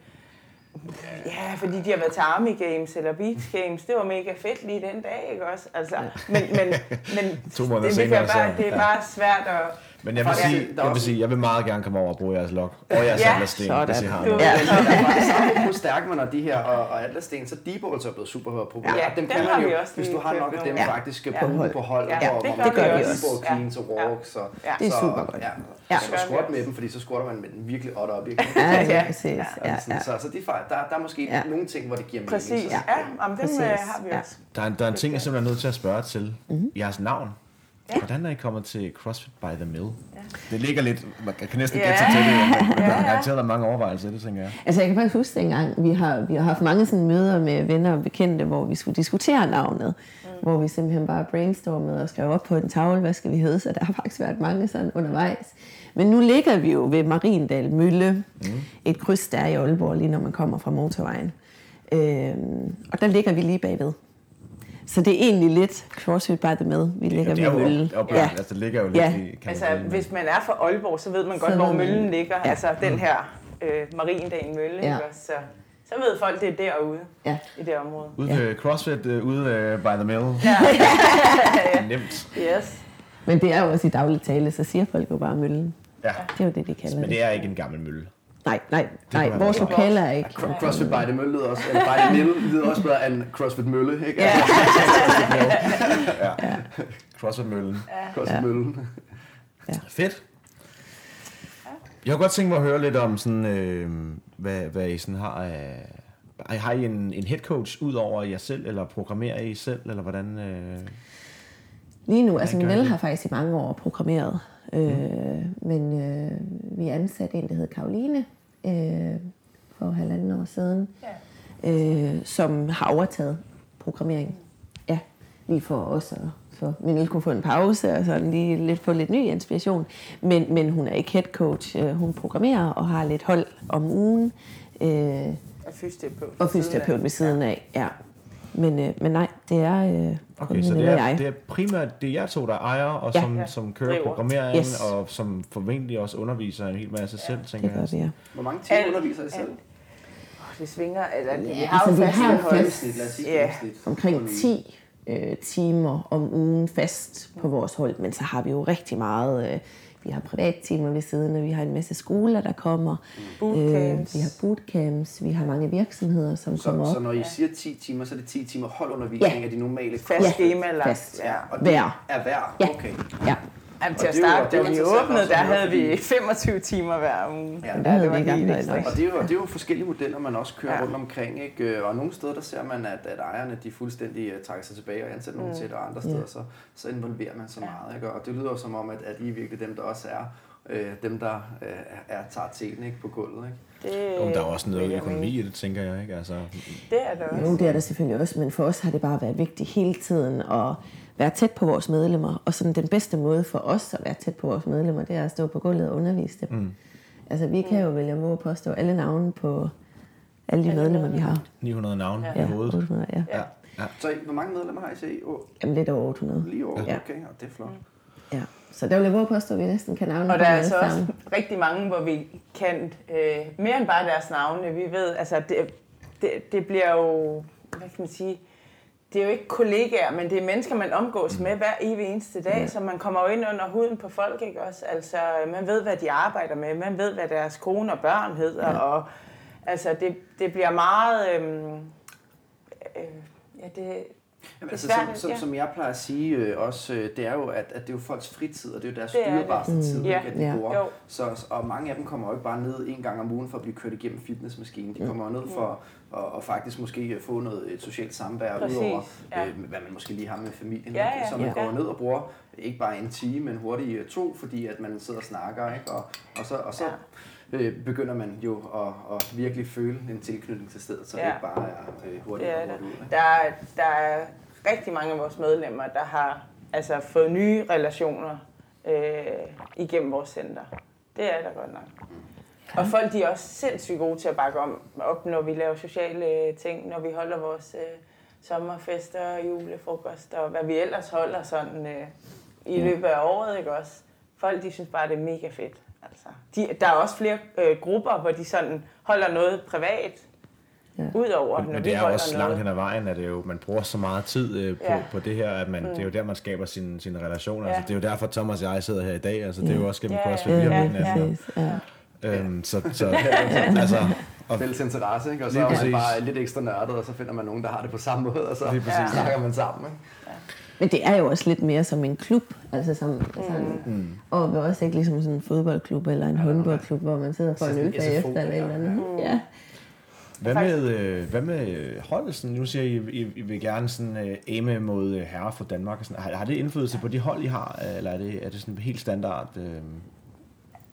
ja, fordi de har været til Army Games eller Beach Games, det var mega fedt lige den dag, ikke også? Altså, men, men, men To det, det, bare, det er bare svært at... Men jeg vil, sige, der jeg vil sige, jeg vil meget gerne komme over og bruge jeres log. Og jeres Ja, atlassten, hvis I har noget. Ja. Apropos Stærkman og de her og, og Atlas-sten, så Deepballs er blevet super populære. Ja, dem dem kan man jo, vi hvis du har nok af dem nogle. faktisk Ja. på uge på hold, Ja, hvor, det gør man vi gør også. Deepball clean til Ja. walk, så, Ja. Det er super godt. Ja, Ja. så squat med dem, fordi så squatter man med den virkelig odd op? Ja, ja, Ja. præcis. Ja, Ja, ja. så, så de fejl, der, der er måske Ja. nogle ting, hvor det giver mening. Præcis, ja, jamen, dem øh, har vi Ja. også. Der er, en, der er en ting, jeg simpelthen er nødt til at spørge til. Mhm. Jeres navn. Ja. Hvordan er I kommet til CrossFit by the Mill? Det ligger lidt, man kan næsten Ja. gætte sig til det, men der Ja, har ja. garanteret mange overvejelser, det tænker jeg. Altså jeg kan faktisk huske dengang, vi har, vi har haft mange sådan møder med venner og bekendte, hvor vi skulle diskutere navnet. Mm. Hvor vi simpelthen bare brainstormede og skrev op på en tavle, hvad skal vi hedde, så der har faktisk været mange sådan undervejs. Men nu ligger vi jo ved Mariendal Mølle, mm. et kryds der er i Aalborg, lige når man kommer fra motorvejen. Øhm, og der ligger vi lige bagved. Så det er egentlig lidt CrossFit by the Mill. Vi ligger det er ved jo Mølle. op, op, ja. altså, det ligger jo lidt Ja. i kan man Altså, hvis man er fra Aalborg, så ved man godt, Så hvor man- møllen ligger. Ja. Altså, den her øh, Mariendal Mølle, Ja. Så, så ved folk, det er derude Ja. i det område. Ude ved CrossFit, uh, ude uh, by the mill. Ja. Nemt. Yes. Men det er jo også i daglig tale, så siger folk jo bare Møllen. Ja. Det er jo det, de kalder Men det. det er ikke en gammel mølle. Nej, nej, nej. kunne Vores godt. lokale er ikke. Cro- CrossFit by the Mølle lyder også, eller by the Mill lyder også bedre end CrossFit Mølle, ikke? Ja. Ja. CrossFit-møllen. CrossFit Ja. Mølle. Fedt. Jeg har godt tænkt mig at høre lidt om, sådan, øh, hvad, hvad I sådan har af... Har I en, en head coach ud over jer selv, eller programmerer I selv, eller hvordan... Øh... Lige nu, altså min har faktisk i mange år programmeret, øh, men øh, vi ansatte en, der hed Karoline øh, for halvanden år siden, øh, som har overtaget programmering. Ja, lige for os og for min kunne få en pause og sådan lige lidt få lidt ny inspiration. Men, men hun er ikke head coach. Øh, Hun programmerer og har lidt hold om ugen. Øh, Og fysioterapeut. og fysioterapeut ved siden af, ja. Men, øh, men nej, det er øh, kun Okay, så det er, jeg. det er primært det er jer to, der ejer, og Ja. som, Ja. som kører Driver. programmeringen, Yes. og som formentlig også underviser en hel masse selv, tænker Det gør jeg. vi, ja. Hvor mange timer underviser I selv? alt. Det svinger, eller vi Ja, har jo altså, vi fast har jo indhold. fast- os sige Ja. omkring 10 øh, timer om ugen fast på vores hold, men så har vi jo rigtig meget. Øh, vi har privattimer ved siden, og vi har en masse skoler, der kommer. Bootcamps. Øh, vi har bootcamps, vi har mange virksomheder, som kommer Så, op. så når I siger 10 timer, så er det 10 timer holdundervisning Ja. af de normale Fast Ja, fast. Ja. Og det Hver. er hver? Ja. Okay. Ja, Jamen, til at starte, da vi åbnede, der havde vi fordi- 25 timer hver uge. Ja, der havde det var vi helt. Og det er, jo, det er jo forskellige modeller, man også kører Ja. ja. rundt omkring. Ikke? Og nogle steder, der ser man, at, at ejerne de fuldstændig uh, trækker sig tilbage og ansætter nogen til det, og andre steder, så, så involverer man så meget. Ikke? Og det lyder jo som om, at, at I er virkelig dem, der også er øh, dem, der øh, er, tager teten ikke, på gulvet. Ikke? Det, Jo, der er også noget jeg økonomi i det, tænker jeg. Ikke? Altså, Det er der også. Jo, det er der selvfølgelig også, men for os har det bare været vigtigt hele tiden at være tæt på vores medlemmer. Og sådan den bedste måde for os at være tæt på vores medlemmer, det er at stå på gulvet og undervise dem. Mm. Altså vi kan jo vælge at må påstå alle navne på alle de medlemmer, vi har. 900 navne ja. i hovedet. 800, ja. Ja. Ja. Så hvor mange medlemmer har I så i? Oh, Jamen lidt over 800. lige over, Ja. okay, og det er flot. Så der vil jeg våge påstå, at vi næsten kan navne Og der er altså også sammen. rigtig mange, hvor vi kan øh, mere end bare deres navne. Vi ved, altså det, det, det bliver jo, hvad kan man sige, det er jo ikke kollegaer, men det er mennesker, man omgås med hver evig eneste dag, ja. så man kommer jo ind under huden på folk, ikke også? Altså, man ved, hvad de arbejder med, man ved, hvad deres kone og børn hedder, ja. og altså, det, det bliver meget, øhm, øh, ja, det, Jamen, altså, som, som, ja. som jeg plejer at sige øh, også, øh, det er jo, at, at det er jo folks fritid, og det er jo deres er dyrebarste Mm. tid, at de Ja. bruger. Jo. Så, og mange af dem kommer jo ikke bare ned en gang om ugen for at blive kørt igennem fitnessmaskinen. De kommer jo ned for at, og faktisk måske få noget et socialt samvær Præcis, udover, ja. øh, hvad man måske lige har med familien. Ja, ja, så man ja. går ned og bruger ikke bare en time, men hurtigt øh, to, fordi at man sidder og snakker, ikke? Og, og så, og så Ja. Øh, begynder man jo at, at virkelig føle en tilknytning til stedet, så det Ja. ikke bare er øh, hurtigt Det er og hurtigt ud. Der, er- der er rigtig mange af vores medlemmer, der har altså, fået nye relationer øh, igennem vores center. Det er der godt nok. Og folk de er også sindssygt gode til at bakke om, op, når vi laver sociale ting, når vi holder vores øh, sommerfester, julefrokoster og hvad vi ellers holder sådan øh, i løbet af året, ikke også? Folk de synes bare, det er mega fedt. Altså, de, der er også flere øh, grupper, hvor de sådan holder noget privat, Ja. udover Men, når men det er også noget. langt hen ad vejen, at det jo, man bruger så meget tid øh, på, Ja. på det her, at man, mm. det er jo der, man skaber sine, sine relationer. Ja. Altså, det er jo derfor, Thomas og jeg sidder her i dag. Altså, det er jo også gennem Ja, CrossFit, vi har ja, mødt hinanden. Øhm, så, så altså, og, Fælles interesse, ikke? Og så er man bare lidt ekstra nørdet, og så finder man nogen, der har det på samme måde, og så Lige præcis. snakker man sammen. Ikke? Men det er jo også lidt mere som en klub, altså som sådan, mm. og det er også ikke ligesom sådan en fodboldklub eller en håndboldklub, hvor man sidder for en sådan øl SFO, bagefter eller et eller andet. Mm. Ja. hvad, med, øh, hvad med holdelsen? Nu siger I, I, I vil gerne sådan, øh, aime mod øh, herre for Danmark. og Sådan. Har, har det indflydelse på de hold, I har? øh, Eller er det, er det sådan helt standard? Øh,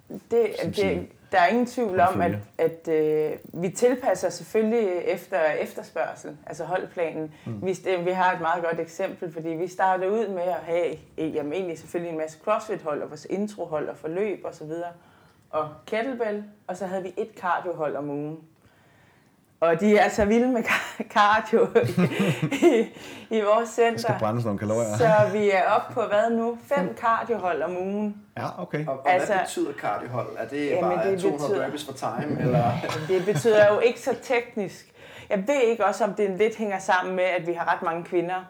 Det, det, der er ingen tvivl om, at, at øh, vi tilpasser selvfølgelig efter efterspørgsel, altså holdplanen. Mm. Vi, vi har et meget godt eksempel, fordi vi startede ud med at have eh, jamen, egentlig selvfølgelig en masse crossfit-hold, og vores introhold og forløb osv., og kettlebell, og så havde vi et cardiohold om ugen. Og de er altså vilde med car- cardio i, i vores skal center. brændes nogle kalorier? Så vi er oppe på hvad nu? Fem cardiohold om ugen. Ja, okay. Og, og altså, hvad betyder cardiohold? Er det Jamen, bare det 200 betyder- burpees for time, eller? Det betyder jo ikke så teknisk. Jeg ved ikke også, om det lidt hænger sammen med, at vi har ret mange kvinder,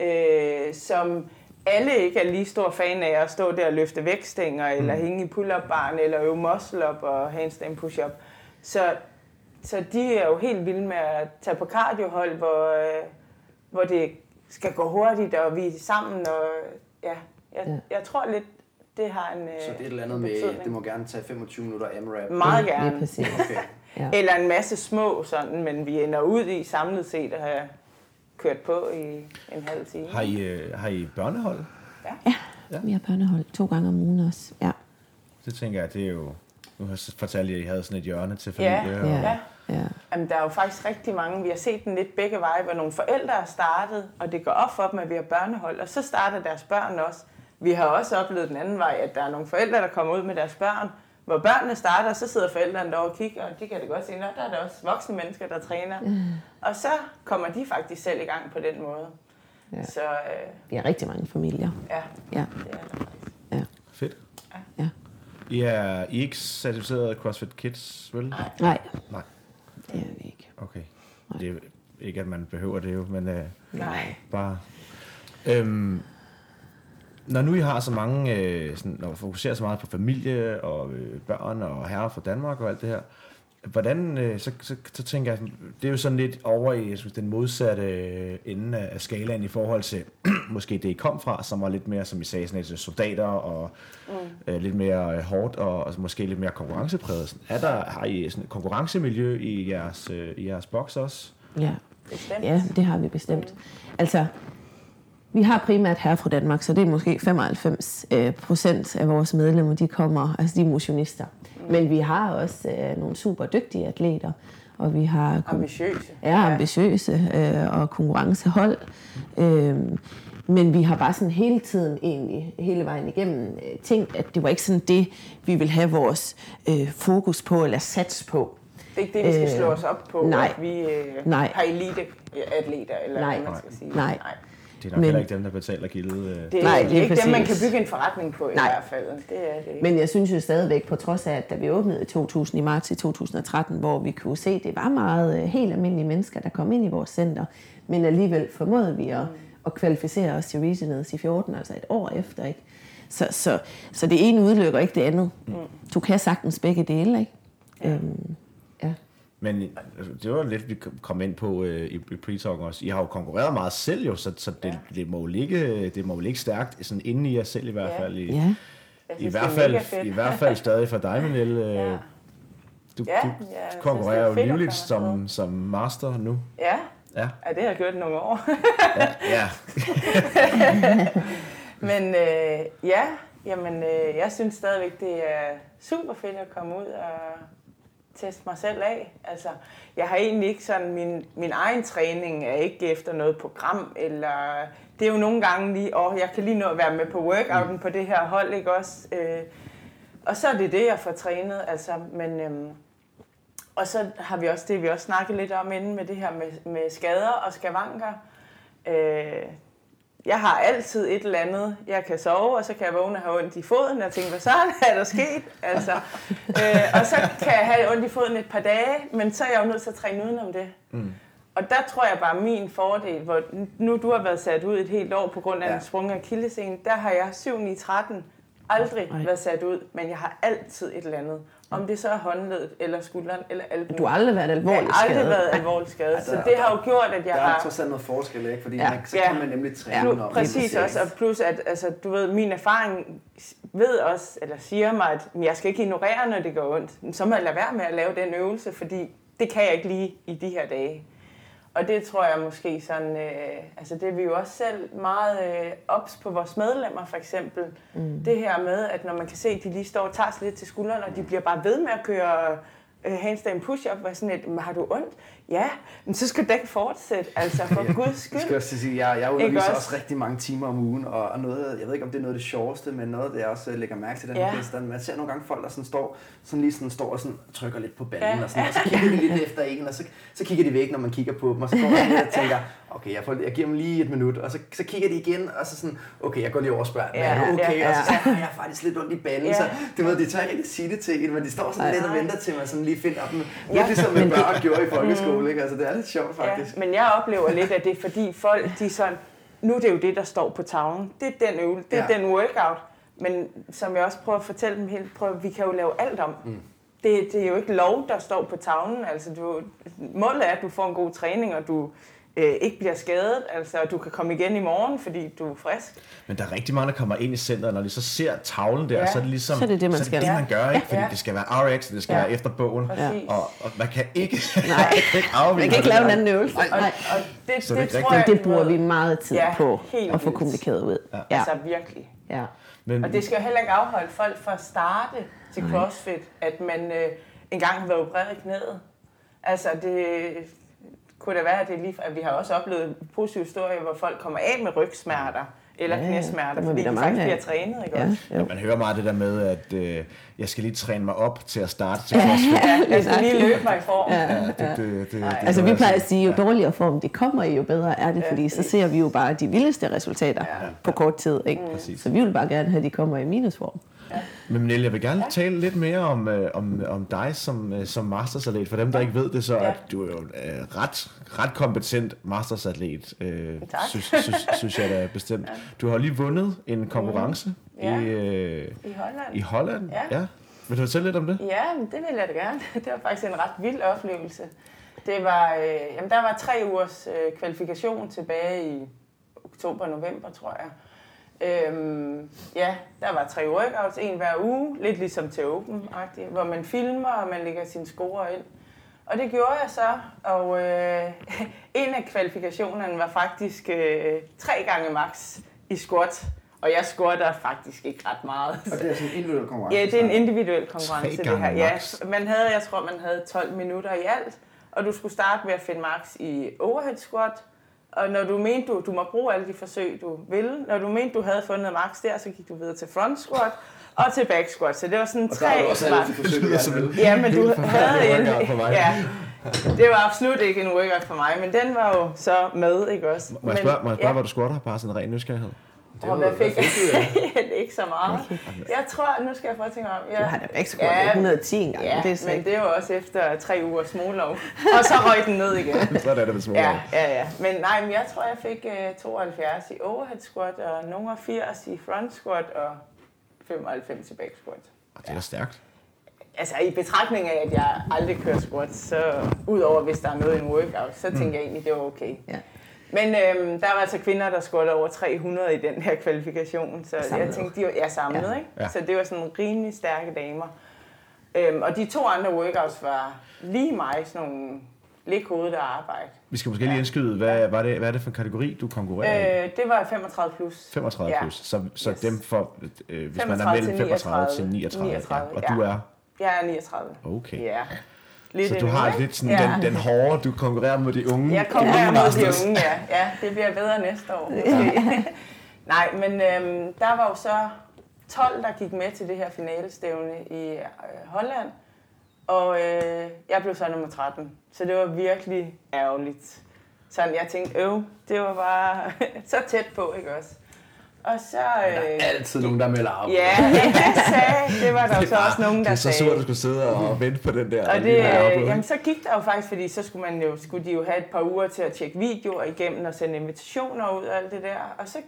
øh, som alle ikke er lige stor fan af at stå der og løfte vægtstænger, eller hænge i pull-up barn, eller øve muscle-up og handstand push-up. Så, så de er jo helt vilde med at tage på cardiohold, hvor, øh, hvor det skal gå hurtigt, og vi er sammen, og ja, jeg, Ja. jeg tror lidt, det har en øh, Så det er et eller andet med, betydning. det må gerne tage 25 minutter AMRAP. Meget gerne. præcis. Okay. Ja. Eller en masse små sådan, men vi ender ud i samlet set at have kørt på i en halv time. Har I, øh, har I børnehold? Vi har børnehold to gange om ugen også. Ja. Det tænker jeg, det er jo... Nu har jeg fortalt jer, at I havde sådan et hjørne til Ja, familie. og- Ja. Ja. ja. Jamen, der er jo faktisk rigtig mange. Vi har set den lidt begge veje, hvor nogle forældre er startet, og det går op for dem, at vi har børnehold, og så starter deres børn også. Vi har også oplevet den anden vej, at der er nogle forældre, der kommer ud med deres børn, hvor børnene starter, så sidder forældrene derovre og kigger, og de kan det godt se, at der er der også voksne mennesker, der træner. Og så kommer de faktisk selv i gang på den måde. Ja. Så øh, Vi har rigtig mange familier. ja, Ja. det er der faktisk. Fedt. Ja. I er, I er ikke certificeret CrossFit Kids, vel? Nej. Nej, Nej. Det er vi ikke. Okay. Det er ikke, at man behøver det jo, men øh, Nej. bare... Øhm, når nu I har så mange, øh, sådan, når I fokuserer så meget på familie og øh, børn og herre for Danmark og alt det her, hvordan, øh, så, så, så tænker jeg, det er jo sådan lidt over i jeg synes, den modsatte øh, ende af skalaen i forhold til måske det, I kom fra, som var lidt mere, som I sagde, sådan lidt soldater og mm. øh, lidt mere øh, hårdt og, og måske lidt mere konkurrencepræget. Sådan, Er der, har I sådan et konkurrencemiljø i jeres, øh, i jeres boks også? Ja. Bestemt. Ja, det har vi bestemt. Altså, vi har primært her fra Danmark, så det er måske 95 øh, procent af vores medlemmer, de kommer, altså de er motionister. Men vi har også øh, nogle super dygtige atleter, og vi har Ambitiøse. er ambitiøse øh, og konkurrencehold. Øh, men vi har bare sådan hele tiden egentlig, hele vejen igennem, øh, tænkt, at det var ikke sådan det, vi vil have vores øh, fokus på eller sats på. Det er ikke det, vi skal Øh, slå os op på, nej. at vi øh, Nej. har elite-atleter, eller Nej. hvad man skal sige. Nej. nej. Det er nok Men- heller ikke dem, der betaler gildet. Øh. Det, Nej, det er ikke dem, man kan præcis. bygge en forretning på i Nej. hvert fald. Det er det ikke. Men jeg synes jo stadigvæk, på trods af, at da vi åbnede i 2000, i marts i 2013, hvor vi kunne se, at det var meget øh, helt almindelige mennesker, der kom ind i vores center, men alligevel formåede vi at, at kvalificere os til Regionals i 14, altså et år efter. Ikke? Så, så, så det ene udelukker ikke det andet. Du kan sagtens begge dele, ikke? Øhm, ja. Men altså, det var lidt, vi kom ind på øh, i, i pre også. I har jo konkurreret meget selv jo, så, så det, Ja. det, må jo ligge, det må jo ligge stærkt sådan inde i jer selv i hvert Ja. fald. I, ja. I, hvert er fald. I hvert fald stadig for dig, Manel. Øh, Ja. Du, Ja, du synes, konkurrerer er jo livligt som, som master nu. Ja, Ja, ja, det har jeg gjort nogle år. ja, ja. Men øh, ja, jamen, øh, jeg synes stadigvæk, det er super fedt at komme ud og teste mig selv af. Altså, jeg har egentlig ikke sådan, min, min egen træning er ikke efter noget program, eller det er jo nogle gange lige, åh, jeg kan lige nå at være med på workouten på det her hold, ikke også? Øh, og så er det det, jeg får trænet. Altså, men, øhm, og så har vi også det, vi også snakket lidt om inden med det her med, med skader og skavanker. Øh, jeg har altid et eller andet. Jeg kan sove, og så kan jeg vågne og have ondt i foden. Jeg tænker, hvad så er der sket? Altså, øh, og så kan jeg have ondt i foden et par dage, men så er jeg jo nødt til at træne udenom det. Mm. Og der tror jeg bare, min fordel, hvor nu du har været sat ud et helt år på grund af ja. en sprunget akillescene, der har jeg 7-9-13 aldrig Ej. været sat ud, men jeg har altid et eller andet. Om det så er håndledet, eller skulderen, eller albuen. Du har aldrig været alvorligt skadet? Jeg har aldrig været alvorligt skadet, altså, så det har jo gjort, at jeg der har... Der er trods alt noget forskel, ikke? Fordi ja. man, så kan man nemlig træne ja. om Præcis også, og plus at altså, du ved, min erfaring ved også, eller siger mig, at jeg skal ikke ignorere, når det går ondt. Så må jeg lade være med at lave den øvelse, fordi det kan jeg ikke lige i de her dage. Og det tror jeg måske sådan, øh, altså det er vi jo også selv meget øh, ops på vores medlemmer for eksempel. Mm. Det her med, at når man kan se, at de lige står og tager sig lidt til skuldrene, og de bliver bare ved med at køre handstand push-up, var sådan et, har du ondt? Ja, men så skal du ikke fortsætte, altså for ja. guds skyld. Jeg skal også sige, jeg, jeg underviser også? også rigtig mange timer om ugen, og, og noget, jeg ved ikke om det er noget af det sjoveste, men noget, det jeg også lægger mærke til den ja. her man ser nogle gange folk, der sådan står, sådan lige sådan står og sådan trykker lidt på ballen, ja. og, sådan, og så kigger de lidt efter en, og så, så kigger de væk, når man kigger på dem, og så går man og tænker, okay, jeg, får, jeg giver dem lige et minut, og så, så kigger de igen, og så sådan, okay, jeg går lige over og spørger, ja, er du okay? Ja, ja. Og så siger jeg, jeg har faktisk lidt ondt i ballen, ja. så du ved, de tør ikke sige det til en, men de står sådan lidt og venter til, man sådan lige finder dem. Lidt ja, ligesom med børn gjorde i folkeskole, ikke? Altså, det er lidt sjovt faktisk. Ja, men jeg oplever lidt, at det er fordi folk, de sådan, nu er det jo det, der står på tavlen. Det er den øvelse, det er ja. den workout. Men som jeg også prøver at fortælle dem helt, prøver, vi kan jo lave alt om. Mm. Det, det er jo ikke lov, der står på tavlen. Altså, du, målet er, at du får en god træning, og du øh, ikke bliver skadet, altså du kan komme igen i morgen, fordi du er frisk. Men der er rigtig mange, der kommer ind i centret, når de så ser tavlen der, ja. så er det ligesom så er det det, man, så skal. Det, man gør, ikke? fordi ja. det skal være RX, det skal ja. være efter bogen, ja. og, og man kan ikke, Nej. ikke afvige. Man kan ikke lave en anden øvelse. Nej. Og, og det, så det, det, tror jeg, det bruger vi meget tid ja, på at få kommunikeret ud. Ja. Ja. Altså virkelig. Ja. Men, og det skal jo heller ikke afholde folk fra at starte til CrossFit, at man øh, engang har været opereret i knæet. Altså, det, kunne det være, at, det lige, at vi har også oplevet positive historier, hvor folk kommer af med rygsmerter eller ja, knæsmerter, fordi de faktisk bliver trænet. Ikke ja, ja, man hører meget det der med, at øh, jeg skal lige træne mig op til at starte til CrossFit. Ja, jeg skal lige løbe mig i form. Ja, ja, det, det, det, det, altså vi plejer at sige, jo dårligere form det kommer jo bedre er det, fordi så ser vi jo bare de vildeste resultater ja, på kort tid. Ikke? Mm. Så vi vil bare gerne have, at de kommer i minusform. Men Nelle, jeg vil gerne ja. tale lidt mere om, øh, om, om dig som, øh, som mastersatlet. For dem, der ikke ved det, så ja. at du er jo øh, ret, ret kompetent mastersatlet, øh, synes, synes, synes jeg da bestemt. Ja. Du har lige vundet en konkurrence mm. ja. i, øh, I Holland. I Holland, ja. ja. Vil du fortælle lidt om det? Ja, det vil jeg da gerne. Det var faktisk en ret vild oplevelse. Det var, øh, jamen, der var tre ugers øh, kvalifikation tilbage i oktober-november, tror jeg. Øhm, ja, der var tre workouts, en hver uge, lidt ligesom til Open, hvor man filmer, og man lægger sine score ind. Og det gjorde jeg så, og øh, en af kvalifikationerne var faktisk øh, tre gange max i squat. Og jeg squatter faktisk ikke ret meget. Og det er sådan en individuel konkurrence? Ja, det er en individuel konkurrence. det her. Ja, man havde, jeg tror, man havde 12 minutter i alt, og du skulle starte med at finde max i overhead squat, og når du mente, du, du må bruge alle de forsøg, du vil, når du mente, du havde fundet max der, så gik du videre til front squat og til back squat. Så det var sådan og tre... Og også alle de forsøg, du Ja, men du havde en... Ja, det var absolut ikke en workout for mig, men den var jo så med, ikke også? Må jeg spørge, må jeg spørge ja. hvor du squatter? Bare sådan en ren nysgerrighed. Det og hvad fik jeg? ikke så meget. Okay. Jeg tror, nu skal jeg få at tænke om... Ja. Du har da ikke skåret ja, 110 gange. Ja, det er men det er jo også efter tre uger smålov. og så røg den ned igen. så er det med smålov. Ja, ja, ja. Men nej, men jeg tror, jeg fik uh, 72 i overhead squat, og nogle 80 i front squat, og 95 i back squat. Og det er da stærkt. Altså i betragtning af, at jeg aldrig kører squat, så udover hvis der er noget i en workout, så tænker jeg egentlig, det var okay. Ja. Men øhm, der var altså kvinder, der scorede over 300 i den her kvalifikation, så samlet. jeg tænkte, de var ja, samlet, ja. ikke? Ja. Så det var sådan rimelig stærke damer. Øhm, og de to andre workouts var lige mig, sådan nogle lidt hovedet arbejde. Vi skal måske lige indskyde, hvad, var det, hvad er det for en kategori, du konkurrerer øh, i? Det var 35 plus. 35 ja. plus, så, så yes. dem for, øh, hvis man er mellem 35 til 39, 39 ja. og ja. du er? Jeg er 39. Okay. Ja. Lidt så du har ja. lidt sådan ja. den, den hårde, du konkurrerer mod de unge. Jeg konkurrerer mod de unge, ja. Ja, det bliver bedre næste år. Okay. Nej, men øhm, der var jo så 12, der gik med til det her finalestævne i øh, Holland. Og øh, jeg blev så nummer 13. Så det var virkelig ærgerligt. Sådan, jeg tænkte, øv, det var bare så tæt på, ikke også? Og så... Øh, Der er altid nogen, der melder af. ja, det sagde, det var der jo så også nogen, der Det er så sagde. surt, at du skulle sidde og vente på den der. Og det, øh, jamen, så gik der jo faktisk, fordi så skulle, man jo, skulle de jo have et par uger til at tjekke videoer igennem og sende invitationer ud og alt det der. Og så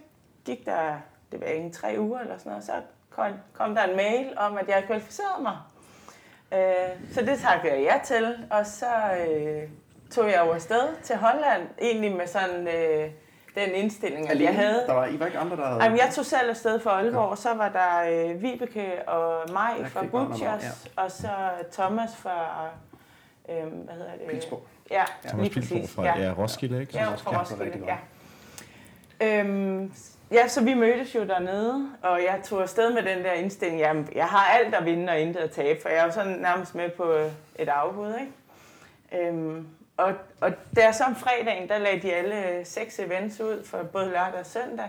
gik der, det var ikke tre uger eller sådan noget, så kom, kom der en mail om, at jeg havde kvalificeret mig. Øh, så det takkede jeg ja til, og så øh, tog jeg jo afsted til Holland, egentlig med sådan øh, den indstilling, at Alene? jeg havde. Der var, I var ikke andre, der havde... Jamen, jeg tog selv afsted for Aalborg, og så var der øh, Vibeke og mig Jeg fra Butchers, noget, og så Thomas fra, øh, hvad hedder det? Pilsborg. Ja, Thomas lige Pilsborg præcis. fra Ja, ja. Roskilde, ikke? ja, Thomas fra Roskilde, ja. Øhm, ja, så vi mødtes jo dernede, og jeg tog afsted med den der indstilling, jamen, jeg har alt at vinde og intet at tabe, for jeg er jo sådan nærmest med på et afbud, ikke? Øhm, og, og der så om fredagen, der lagde de alle seks events ud for både lørdag og søndag.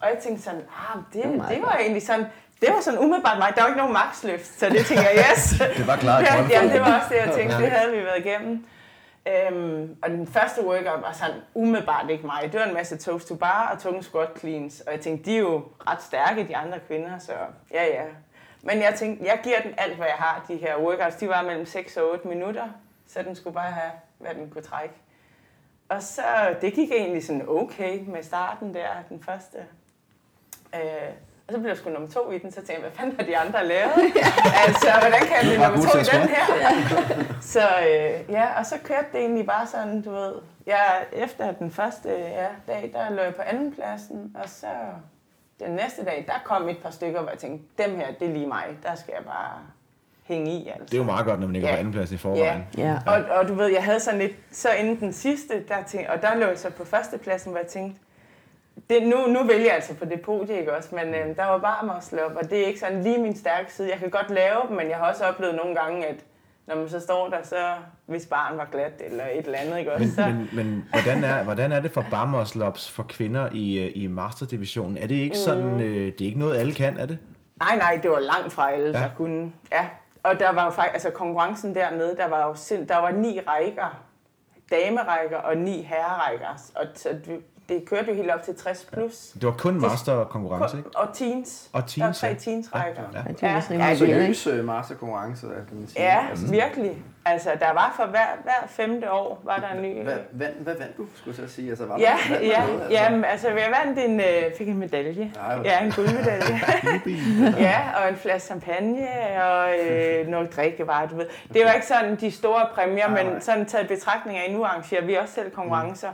Og jeg tænkte sådan, ah, det, Det var meget det var egentlig sådan, det var sådan umiddelbart mig. Der var ikke nogen maksløft, så det tænker jeg, yes. Det var klart. Ja, jamen, det var også det, jeg tænkte. Det havde vi været igennem. Øhm, og den første workout var sådan umiddelbart ikke mig. Det var en masse toast to bar og tunge squat cleans. Og jeg tænkte, de er jo ret stærke, de andre kvinder, så ja, ja. Men jeg tænkte, jeg giver den alt, hvad jeg har. De her workouts, de var mellem 6 og 8 minutter. Så den skulle bare have, hvad den kunne trække. Og så, det gik egentlig sådan okay med starten der, den første. Øh, og så blev jeg sgu nummer to i den, så tænkte jeg, hvad fanden har de andre lavet? altså, hvordan kan jeg blive nummer to i den her? så øh, ja, og så kørte det egentlig bare sådan, du ved. Jeg, efter den første ja, dag, der lå jeg på anden pladsen, og så den næste dag, der kom et par stykker, hvor jeg tænkte, dem her, det er lige mig, der skal jeg bare hænge i. Altså. Det er jo meget godt, når man ligger Ja. på anden plads i forvejen. Ja. Og, og du ved, jeg havde sådan lidt, så inden den sidste, der tænkte, og der lå jeg så på førstepladsen, hvor jeg tænkte, det, nu, nu vælger jeg altså på det podie, ikke også? Men øh, der var bare muscle op, og det er ikke sådan lige min stærke side. Jeg kan godt lave dem, men jeg har også oplevet nogle gange, at når man så står der, så hvis barn var glat eller et eller andet, ikke også? Men, Så, men, men hvordan, er, hvordan er det for barmuscle-ups for kvinder i, øh, i masterdivisionen? Er det ikke sådan, Mm. øh, det er ikke noget, alle kan, er det? nej, nej, det var langt fra alle, Ja. ja. der kunne. Ja. Og der var jo faktisk, altså konkurrencen dernede, der var jo sind, der var ni rækker, damerækker og ni herrerækker. Og så det, kørte jo helt op til 60 plus. Det var kun masterkonkurrence, ikke? Og teens. Og Der var teens, tre ja. teens-rækker. Ja, Ja, ja. er Ja, Ja, ikke? seriøs øh, masterkonkurrence, kan man sige. Ja, Altså, virkelig. Altså, der var for hver, hver femte år, var der en ny... Hvad, hvad, hvad vandt du, skulle jeg så sige? Altså, var Ja, der, vandt ja, noget, altså? jamen, altså, jeg vandt en, øh, fik en medalje. Nej, Ja, en guldmedalje. ja, og en flaske champagne, og øh, noget drikkevarer, du ved. Det var ikke sådan de store præmier, Nej, nej. men sådan taget betragtning af, nu arrangerer vi også selv konkurrencer.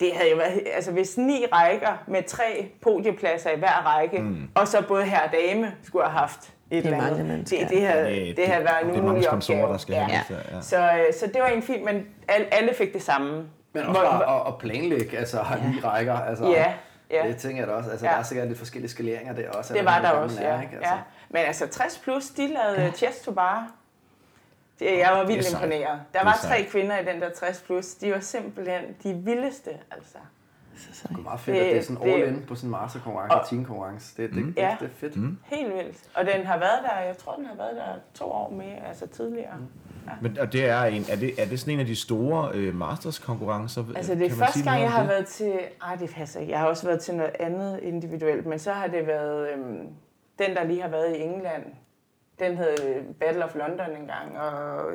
Det havde jo været, altså hvis ni rækker med tre podiepladser i hver række, mm. og så både her og dame skulle have haft et Det er eller andet. mennesker. Det, det, havde, Det- det, havde været en det er mange umulig sponsorer, opgave. der skal have det, ja. Så, øh, så det var egentlig fint, men alle, alle fik det samme. Men også Hvor- bare at, at planlægge, altså har ni rækker. Altså, Ja, ja. Det tænker jeg da også. Altså, Ja. der er sikkert lidt forskellige skaleringer der også. Det var der også, er, ja. ikke? Altså, ja. Men altså 60 plus, de lavede ja. chest to bar. Det, jeg var Det vildt er imponeret. Der Det er var tre kvinder i den der 60 plus. De var simpelthen de vildeste, altså. Så, så. Det er meget fedt, Det- at det er sådan det- all in på sådan en masterkonkurrence og Og- teamkonkurrence. Det, det, det, Ja. det er fedt. Mm. Helt vildt. Og den har været der, jeg tror, den har været der to år mere, altså tidligere. Men og det er, en, er, det, er det sådan en af de store øh, masters-konkurrencer? Altså det er første gang, jeg har det? været til... Ej, det passer ikke. Jeg har også været til noget andet individuelt, men så har det været øhm, den, der lige har været i England. Den hed Battle of London engang, og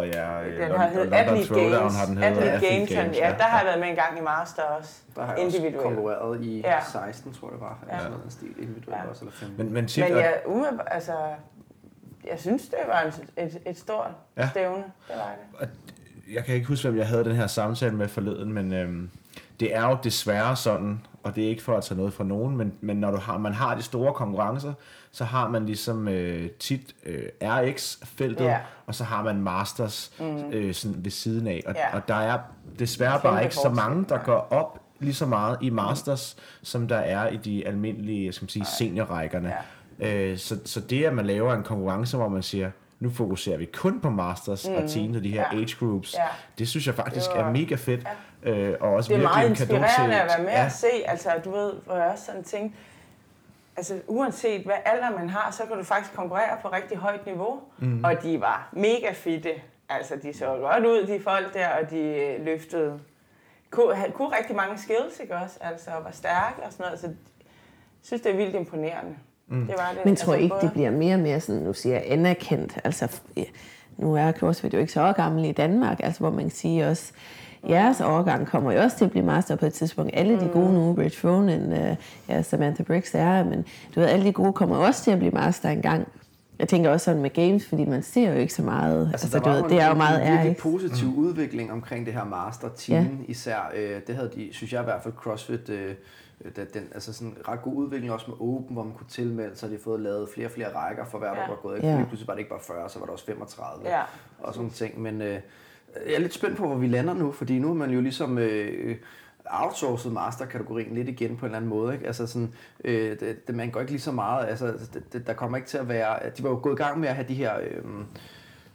Åh ja, øh, Den Lon- har London Athlete Games. har den hedder. Athlete Games, Games ja, der har jeg været med en gang i Master også. Der har jeg også Individuelt. konkurreret i Ja. 16, tror jeg det var. Ja. Ja. Sådan noget stil individuelt Ja. også, eller 15. Men, men, tit, Men jeg, umiddelbart, altså, jeg synes, det var en, et, et stort Ja. ja. stævne. Det var det. jeg kan ikke huske, hvem jeg havde den her samtale med forleden, men øhm, det er jo desværre sådan, og det er ikke for at tage noget fra nogen, men, men når du har, man har de store konkurrencer, så har man ligesom øh, tit øh, RX-feltet, Ja. og så har man Masters mm. øh, sådan ved siden af. Og, Ja. og der er desværre Kæmpe bare ikke så mange, der går op lige så meget i Masters, som der er i de almindelige skal man sige, seniorrækkerne. Øh, så, så det, at man laver en konkurrence, hvor man siger, nu fokuserer vi kun på Masters mm. og teams og de her Ja. age groups, Ja. det synes jeg faktisk Det var- er mega fedt. Øh, og også Det er meget inspirerende til, at være med ja, at se. Altså, du ved, hvor jeg også sådan tænkte, altså uanset hvad alder man har, så kan du faktisk konkurrere på rigtig højt niveau. Mm. Og de var mega fitte. Altså, de så godt ud, de folk der, og de løftede kunne, kunne rigtig mange skills, ikke også? Altså, og var stærke og sådan noget. Så jeg synes, det er vildt imponerende. Mm. Det var det. Men tror altså, ikke, både- det bliver mere og mere sådan, nu siger jeg, anerkendt? Altså, nu er CrossFit jo ikke så gammel i Danmark, altså hvor man kan sige også, jeres årgang kommer jo også til at blive master på et tidspunkt. Alle de gode nu, Rich Fronin, uh, ja, Samantha Briggs er, men du ved, alle de gode kommer også til at blive master engang. Jeg tænker også sådan med games, fordi man ser jo ikke så meget. Altså, altså der du var ved, det er jo en- meget en virkelig positiv mm. udvikling omkring det her master team ja. især. Øh, det havde de, synes jeg i hvert fald, CrossFit, øh, den, den, altså sådan en ret god udvikling også med Open, hvor man kunne tilmelde sig. De har fået lavet flere og flere rækker for hver, der Ja. var gået. Ja. Pludselig var det ikke bare 40, så var der også 35 Ja. og sådan ting. Men øh, jeg er lidt spændt på, hvor vi lander nu, fordi nu er man jo ligesom... Øh, outsourcet masterkategorien lidt igen på en eller anden måde. Ikke? Altså sådan, øh, det, det, man går ikke lige så meget, altså det, det, der kommer ikke til at være, de var jo gået i gang med at have de her øh,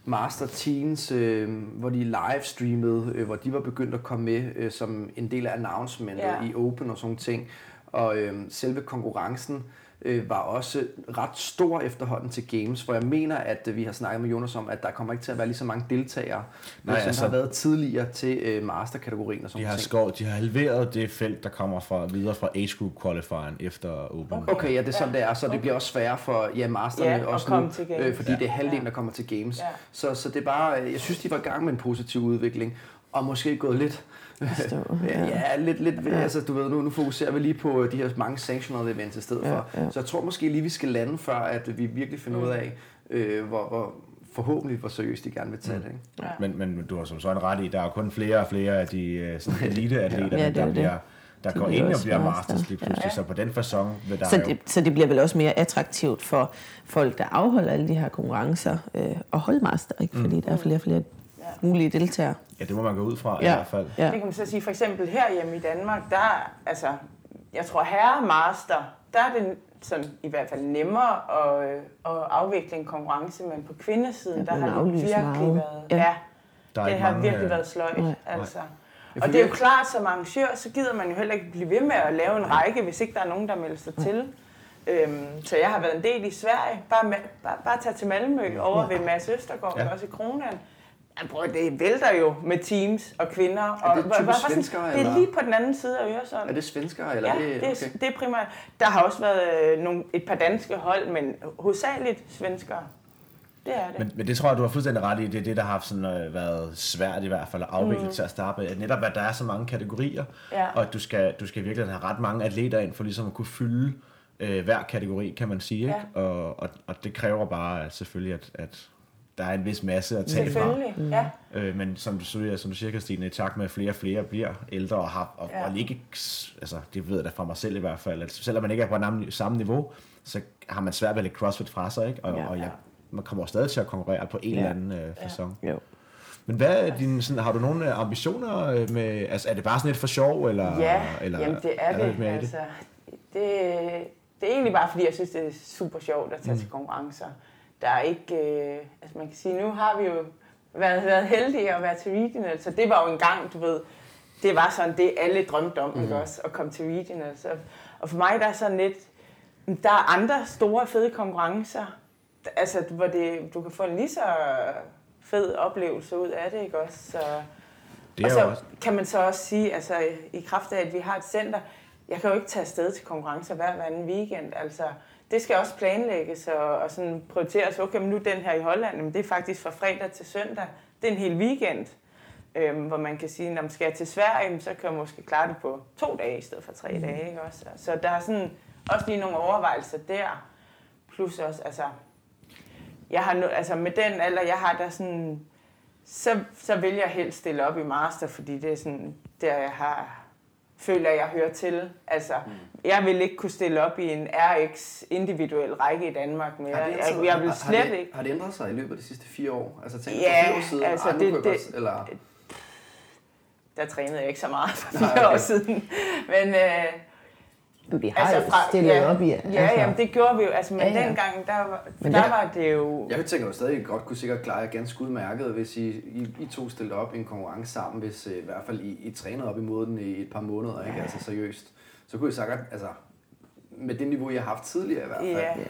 master teams, øh, hvor de livestreamede, øh, hvor de var begyndt at komme med øh, som en del af announcementet Ja. i Open og sådan ting. Og øh, selve konkurrencen øh, var også ret stor efterhånden til Games, hvor jeg mener, at øh, vi har snakket med Jonas om, at der kommer ikke til at være lige så mange deltagere, Nej, som altså- har været tidligere til øh, masterkategorien og sådan De har, nogle ting. skår, de har halveret det felt, der kommer fra, videre fra Age Group Qualifieren efter Open. Okay, ja, det er sådan, det er. Så det bliver også sværere for ja, masterne Ja, også nu, øh, fordi Ja. det er halvdelen, Ja. der kommer til games. Ja. Så, så det er bare, jeg synes, de var i gang med en positiv udvikling, og måske gået lidt, Stå, ja, ja. lidt, lidt ja. altså du ved, nu, nu fokuserer vi lige på de her mange sanctioned events i stedet Ja, for. ja. Så jeg tror måske lige, vi skal lande, før at vi virkelig finder ud af, øh, hvor, hvor forhåbentlig, hvor seriøst de gerne vil tage det. Ikke? Ja. Men, men du har som sådan ret i, der er kun flere og flere af de øh, sådan elite-atleter, Ja, det er der, det. bliver, der De går bliver ind og bliver master. masters lige pludselig. Ja. Så på den fasong vil der Så jo... det, så det bliver vel også mere attraktivt for folk, der afholder alle de her konkurrencer, øh, at holde master, ikke? fordi der er flere og flere mulige deltagere. Ja, det må man gå ud fra i Ja. hvert fald. Ja. Det kan man så sige, for eksempel herhjemme i Danmark, der er, altså, jeg tror herremaster, der er det sådan, i hvert fald nemmere at, øh, at afvikle en konkurrence, men på kvindesiden, Ja, der har det virkelig meget. været, Ja. ja, Der er det har mange, virkelig øh, været sløjt, Nej. altså. Og det er jo klart, som arrangør, så gider man jo heller ikke blive ved med at lave en række, hvis ikke der er nogen, der melder sig til. Øhm, så jeg har været en del i Sverige. Bare, med, bare, bare tage til Malmø over ved Mads Østergaard, Ja. ja. også i Kronan. Ja, prøv, det vælter jo med teams og kvinder. Og, det hvor- typisk hvor- sådan- svenskere, Det eller? er lige på den anden side af Øresund. Er det svenskere, eller ja, er det, det, er, det er primært. Der har også været øh, nogle, et par danske hold, men hovedsageligt svenskere. Det er det. Men, men det tror jeg, du har fuldstændig ret i. Det er det, der har sådan, øh, været svært i hvert fald at afvikle mm. til at starte med. Netop, at der er så mange kategorier, Ja. og at du skal, du skal virkelig have ret mange atleter ind, for ligesom at kunne fylde øh, hver kategori, kan man sige. Ikke? Og, og, og det kræver bare selvfølgelig, at, at der er en vis masse at tage fra. Selvfølgelig, ja. Øh, men som du, siger, som du siger, Christine, i takt med at flere og flere bliver ældre og har, og, Ja. ja. og ikke, altså det ved jeg da fra mig selv i hvert fald, at selvom man ikke er på samme, samme niveau, så har man svært ved at lægge CrossFit fra sig, ikke? Og, Ja. ja. og jeg, man kommer stadig til at konkurrere på en Ja. eller anden øh, fasong. Jo. Men hvad er din, sådan, har du nogle øh, ambitioner øh, med, altså er det bare sådan lidt for sjov, eller? Ja, eller jamen det er der det. mere altså, det, det er egentlig bare fordi, jeg synes, det er super sjovt at tage mm. til konkurrencer. Der er ikke, øh, altså man kan sige, nu har vi jo været, været heldige at være til regional, så det var jo en gang, du ved, det var sådan det, alle drømte om, mm. ikke også, at komme til regional. Så, og for mig, der er sådan lidt, der er andre store, fede konkurrencer, altså, hvor det, du kan få en lige så fed oplevelse ud af det, ikke også? Så, Det og er så jo også, kan man så også sige, altså i kraft af, at vi har et center, jeg kan jo ikke tage afsted til konkurrencer hver, hver anden weekend. Altså, det skal også planlægges og, og sådan prioriteres. Okay, men nu den her i Holland, men det er faktisk fra fredag til søndag. Det er en hel weekend, øhm, hvor man kan sige, når man skal jeg til Sverige, så kan jeg måske klare det på to dage i stedet for tre mm. dage. Ikke også? Så der er sådan også lige nogle overvejelser der. Plus også, altså, jeg har altså med den alder, jeg har, der sådan, så, så vil jeg helst stille op i master, fordi det er sådan, der jeg har, føler, jeg hører til. Altså, mm. jeg vil ikke kunne stille op i en RX individuel række i Danmark mere. Har det, Jeg, jeg, jeg vil slet har det, ikke. Har det ændret sig i løbet af de sidste fire år? Altså tænk Ja, for fire år siden, altså, det- det- godt- eller, Der trænede jeg ikke så meget for Nej, fire okay. år siden. Men, øh, vi har altså, jo stillet ja, op i... Ja, altså, jamen, det gjorde vi jo. Altså, men Ja, ja, ja. dengang, der, var, Men der det- var det jo... Jeg tænker jo stadig I godt kunne sikkert klare jer ganske udmærket, hvis I, I, I to stillede op i en konkurrence sammen, hvis øh, i hvert fald I, I trænede op imod den i et par måneder, ikke? Altså seriøst. Så kunne I sikkert, altså, med det niveau, jeg har haft tidligere i hvert fald. Ja.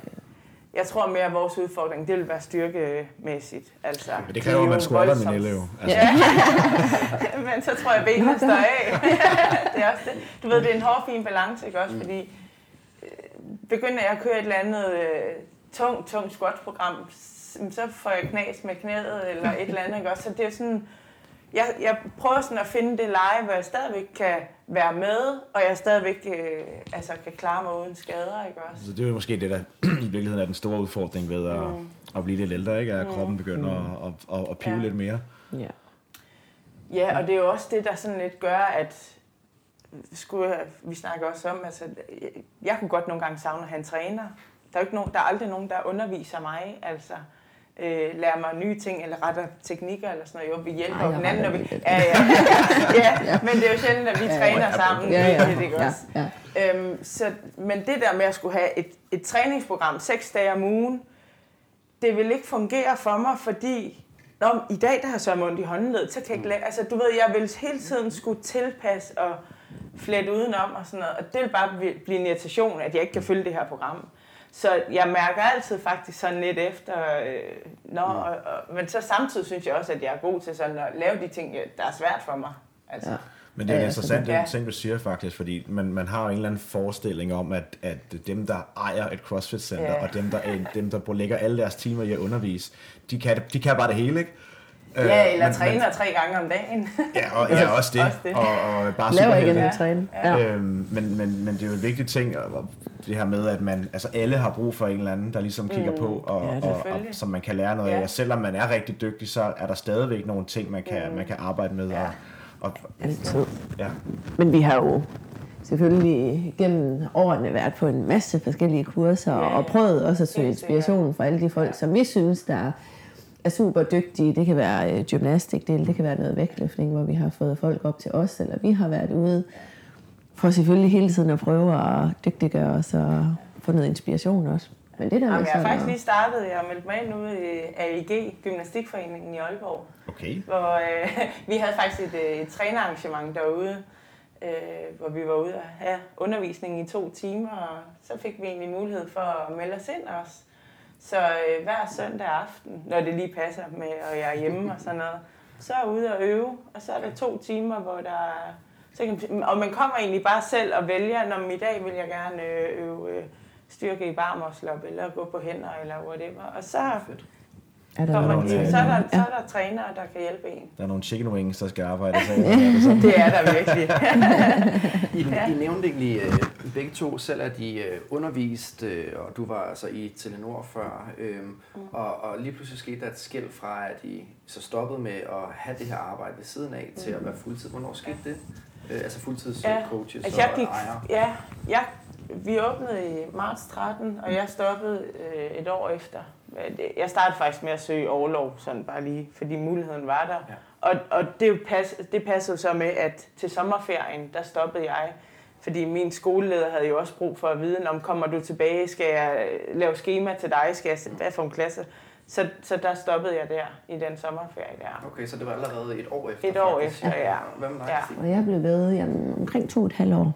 Jeg tror mere, at vores udfordring, det vil være styrkemæssigt. Altså, Men det de kræver, er at man jo squatter Minelle jo. Altså, Ja, men så tror jeg, at benene står af. det er også det. Du ved, det er en hård, fin balance, ikke også? Fordi øh, begynder jeg at køre et eller andet øh, tungt, tungt squat-program, så får jeg knas med knæet eller et eller andet, ikke også? Så det er sådan, jeg, jeg prøver sådan at finde det leje, hvor jeg stadigvæk kan være med, og jeg stadigvæk øh, altså, kan klare mig uden skader, ikke også? Så det er jo måske det, der i virkeligheden er den store udfordring ved at, Mm. at blive lidt ældre, ikke? At kroppen begynder at, at, at, at pive Ja. lidt mere. Ja. Ja, og det er jo også det, der sådan lidt gør, at skulle vi snakker også om, altså, jeg, jeg kunne godt nogle gange savne at have en træner. Der er, jo ikke nogen, der er aldrig nogen, der underviser mig, altså øh, lærer mig nye ting, eller retter teknikker, eller sådan noget. Jo, vi hjælper Ej, hinanden, når vi... lidt. Ja, ja. ja, men det er jo sjældent, at vi Ja, ja. træner sammen. Ja, ja. Det, ikke ja, også? ja. Øhm, så, men det der med at skulle have et, et træningsprogram seks dage om ugen, det vil ikke fungere for mig, fordi Nå, i dag der har jeg ondt i håndledet, så kan jeg ikke lade, altså du ved, jeg vil hele tiden skulle tilpasse og flette udenom og sådan noget, og det vil bare blive- blive en irritation, at jeg ikke kan følge det her program. Så jeg mærker altid faktisk sådan lidt efter, øh, nå, og, og, men så samtidig synes jeg også, at jeg er god til sådan at lave de ting, der er svært for mig. Altså. Ja. Men det er Ja, ja, interessant, ja. den ting, du siger faktisk, fordi man, man har jo en eller anden forestilling om, at, at dem, der ejer et CrossFit-center, Ja. og dem, der, er- dem, der lægger alle deres timer i at undervise, de kan, de kan bare det hele, ikke? Øh, Ja, eller men- træner tre gange om dagen. Ja, og, ja, også det. Også det. Og, og bare Laver ikke andet træne. Ja. Øhm, men, men, men det er jo en vigtig ting, og det her med, at man, altså alle har brug for en eller anden, der ligesom kigger Mm. på, og, Ja, og, og, som man kan lære noget Ja. af. Og selvom man er rigtig dygtig, så er der stadigvæk nogle ting, man kan, Mm. man kan arbejde med. Og, og, Altid. ja. Men vi har jo selvfølgelig gennem årene været på en masse forskellige kurser Ja, ja, ja. og prøvet også at søge inspiration fra alle de folk, Ja. som vi synes, der er super dygtige. Det kan være øh, gymnastikdel, det kan være noget vægtløftning, hvor vi har fået folk op til os, eller vi har været ude for selvfølgelig hele tiden at prøve at dygtiggøre os og få noget inspiration også. Men det der Jamen, jeg har faktisk lige startet, jeg har meldt mig ind ude i AIG, Gymnastikforeningen i Aalborg, Okay. hvor øh, vi havde faktisk et, øh, et trænerarrangement derude, øh, hvor vi var ude og have undervisning i to timer, og så fik vi egentlig mulighed for at melde os ind også. Så øh, hver søndag aften, når det lige passer med, og jeg er hjemme og sådan noget, så er jeg ude og øve, og så er der to timer, hvor der er, så kan, og man kommer egentlig bare selv og vælger, når i dag vil jeg gerne øh, øve øh, styrke i barmoslop, eller gå på hænder, eller whatever. Og så, er der kommer nogle, de, øh, så, er der, så Ja. er der trænere, der kan hjælpe en. Der er nogle chicken wings, der skal arbejde. Så, er det sådan? Det er der virkelig. I, Ja. I nævnte egentlig øh, begge to selv, at I øh, undervist, øh, og du var altså i Telenor før, øh, mm. og, og lige pludselig skete der et skæld fra, at I så stoppede med at have det her arbejde ved siden af til at være fuldtid. Hvornår skete det? Øh, altså fuldtids Ja, Altså, jeg og gik, ejere. ja, jeg, vi åbnede i marts 13, og jeg stoppede øh, et år efter. Det- Jeg startede faktisk med at søge overlov, sådan bare lige, fordi muligheden var der. Ja. Og, og det, pas, det passede så med, at til sommerferien, der stoppede jeg. Fordi min skoleleder havde jo også brug for at vide, om kommer du tilbage, skal jeg øh, lave schema til dig, skal jeg, hvad for en klasse? Så, så der stoppede jeg der, i den sommerferie der. Okay, så det var allerede et år efter? Et år faktisk. efter, ja. Hvad med dig, Ja. Og jeg blev ved jamen, omkring to og et halvt år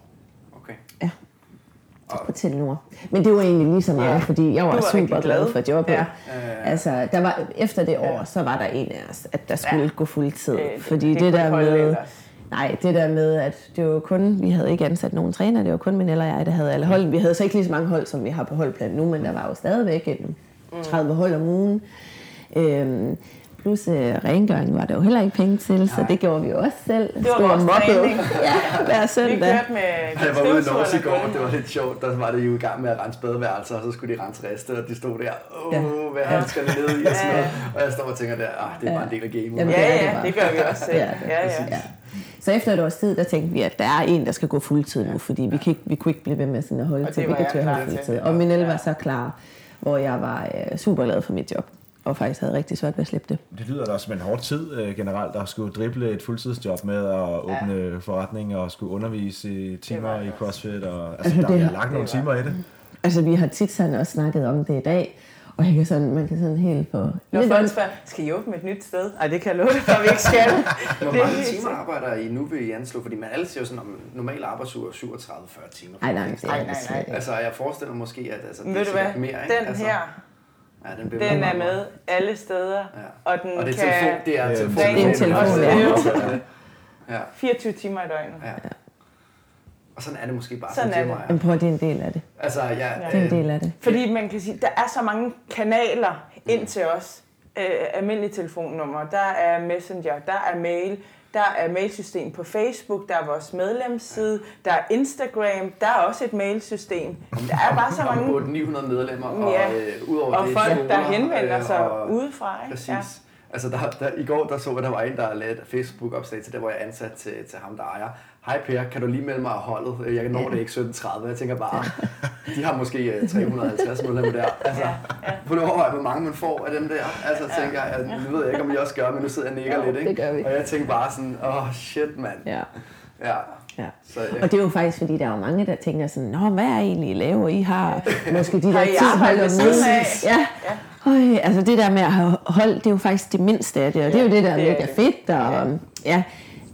Okay. Ja. Og, på Telenor. Men det var egentlig lige så meget, Ja. fordi jeg var, var super glad for jobbet. Ja. øh, Altså, der var, efter det år, Ja. så var der en af os, at der skulle Ja. gå fuld tid. Øh, fordi det, kunne der ikke holde med, ellers. nej, det der med, at det var kun, vi havde ikke ansat nogen træner, det var kun min eller jeg, der havde alle hold. Vi havde så ikke lige så mange hold, som vi har på holdplan nu, men der var jo stadigvæk en 30 hold om ugen. Øhm, plus øh, rengøring var der jo heller ikke penge til, så det gjorde vi jo også selv. Det var Stod vores træning. Ja, hver Vi søndag. kørte med jeg var ude i Norge i går, det var lidt sjovt. Der var det jo i gang med at rense badeværelser, og så skulle de rense reste, og de stod der, åh, Ja. hvad handskerne ned i og sådan Ja. noget. Og jeg står og tænker der, ah, det er bare en del af gamet. Jamen, Ja, det det ja, det gør vi også selv. Ja, Ja, ja. Ja. Så efter et års tid, der tænkte vi, at der er en, der skal gå fuldtid nu, fordi vi, kan ikke, vi kunne ikke blive ved med sådan at holde Og til. det Vi kan holde til. fuldtid. Og min el var Ja. så klar, hvor jeg var øh, super glad for mit job, og faktisk havde rigtig svært ved at slippe det. Det lyder da også som en hård tid øh, generelt, at skulle drible et fuldtidsjob med at åbne ja. forretning og skulle undervise i timer det i. CrossFit. Og, altså, Altså, der det- er lagt nogle timer i det. Altså, vi har tit sådan også snakket om det i dag, Og jeg kan sådan, man kan sådan helt få... Når folk spørger, skal I åbne et nyt sted? Nej, det kan jeg love dig for, vi ikke skal. Hvor mange timer arbejder I nu, vil I anslå? Fordi man alle siger jo sådan, om normal arbejdsuge er 37-40 timer. Ej, nej, Nej, nej, nej. ikke. Altså, jeg forestiller mig måske, at altså, det ved er mere, ikke? Den altså, her, ja, den, den meget, er meget- med alle steder. Ja. Og den Og det er kan telefon, det er telefon. Det er en telefon, ja. Ja, 24 timer i døgnet. ja. Og sådan er det måske bare Sådan som er det. Men prøv det er en del af det. Altså, ja, Ja. Det er en del af det. Fordi man kan sige, der er så mange kanaler ind til os. Øh, almindelige telefonnummer, der er Messenger, der er mail, der er mailsystem på Facebook, der er vores medlemsside, der er Instagram, der er også et mailsystem. Der er bare så mange... Om 900 medlemmer, og Ja. øh, udover Og det, folk, der henvender øh, sig og- udefra. Ikke? Præcis. Ja. Altså, der, der, i går der så jeg, der var en, der lavede et Facebook-opslag til, der hvor jeg er ansat til, til ham, der ejer. Hej Per, kan du lige melde mig af holdet? Jeg når det ikke 17.30. Jeg tænker bare, de har måske øh, 350 medlemmer der. Altså, Ja, ja. på nu overveje, hvor mange man får af dem der. Altså, jeg tænker jeg, nu ved jeg ikke, om I også gør, men nu sidder jeg og nikker Jo, lidt, ikke? det gør vi. Og jeg tænker bare sådan, åh, oh, shit, mand. Ja. Ja. Ja. Så, ja. Og det er jo faktisk, fordi der er jo mange, der tænker sådan, Nå, hvad er egentlig I laver? I har måske de der I ti arbejdet hold ved siden af? Ja. Øj, altså det der med at have hold, det er jo faktisk det mindste af det, og det er jo det, der er er mega fedt, og ja,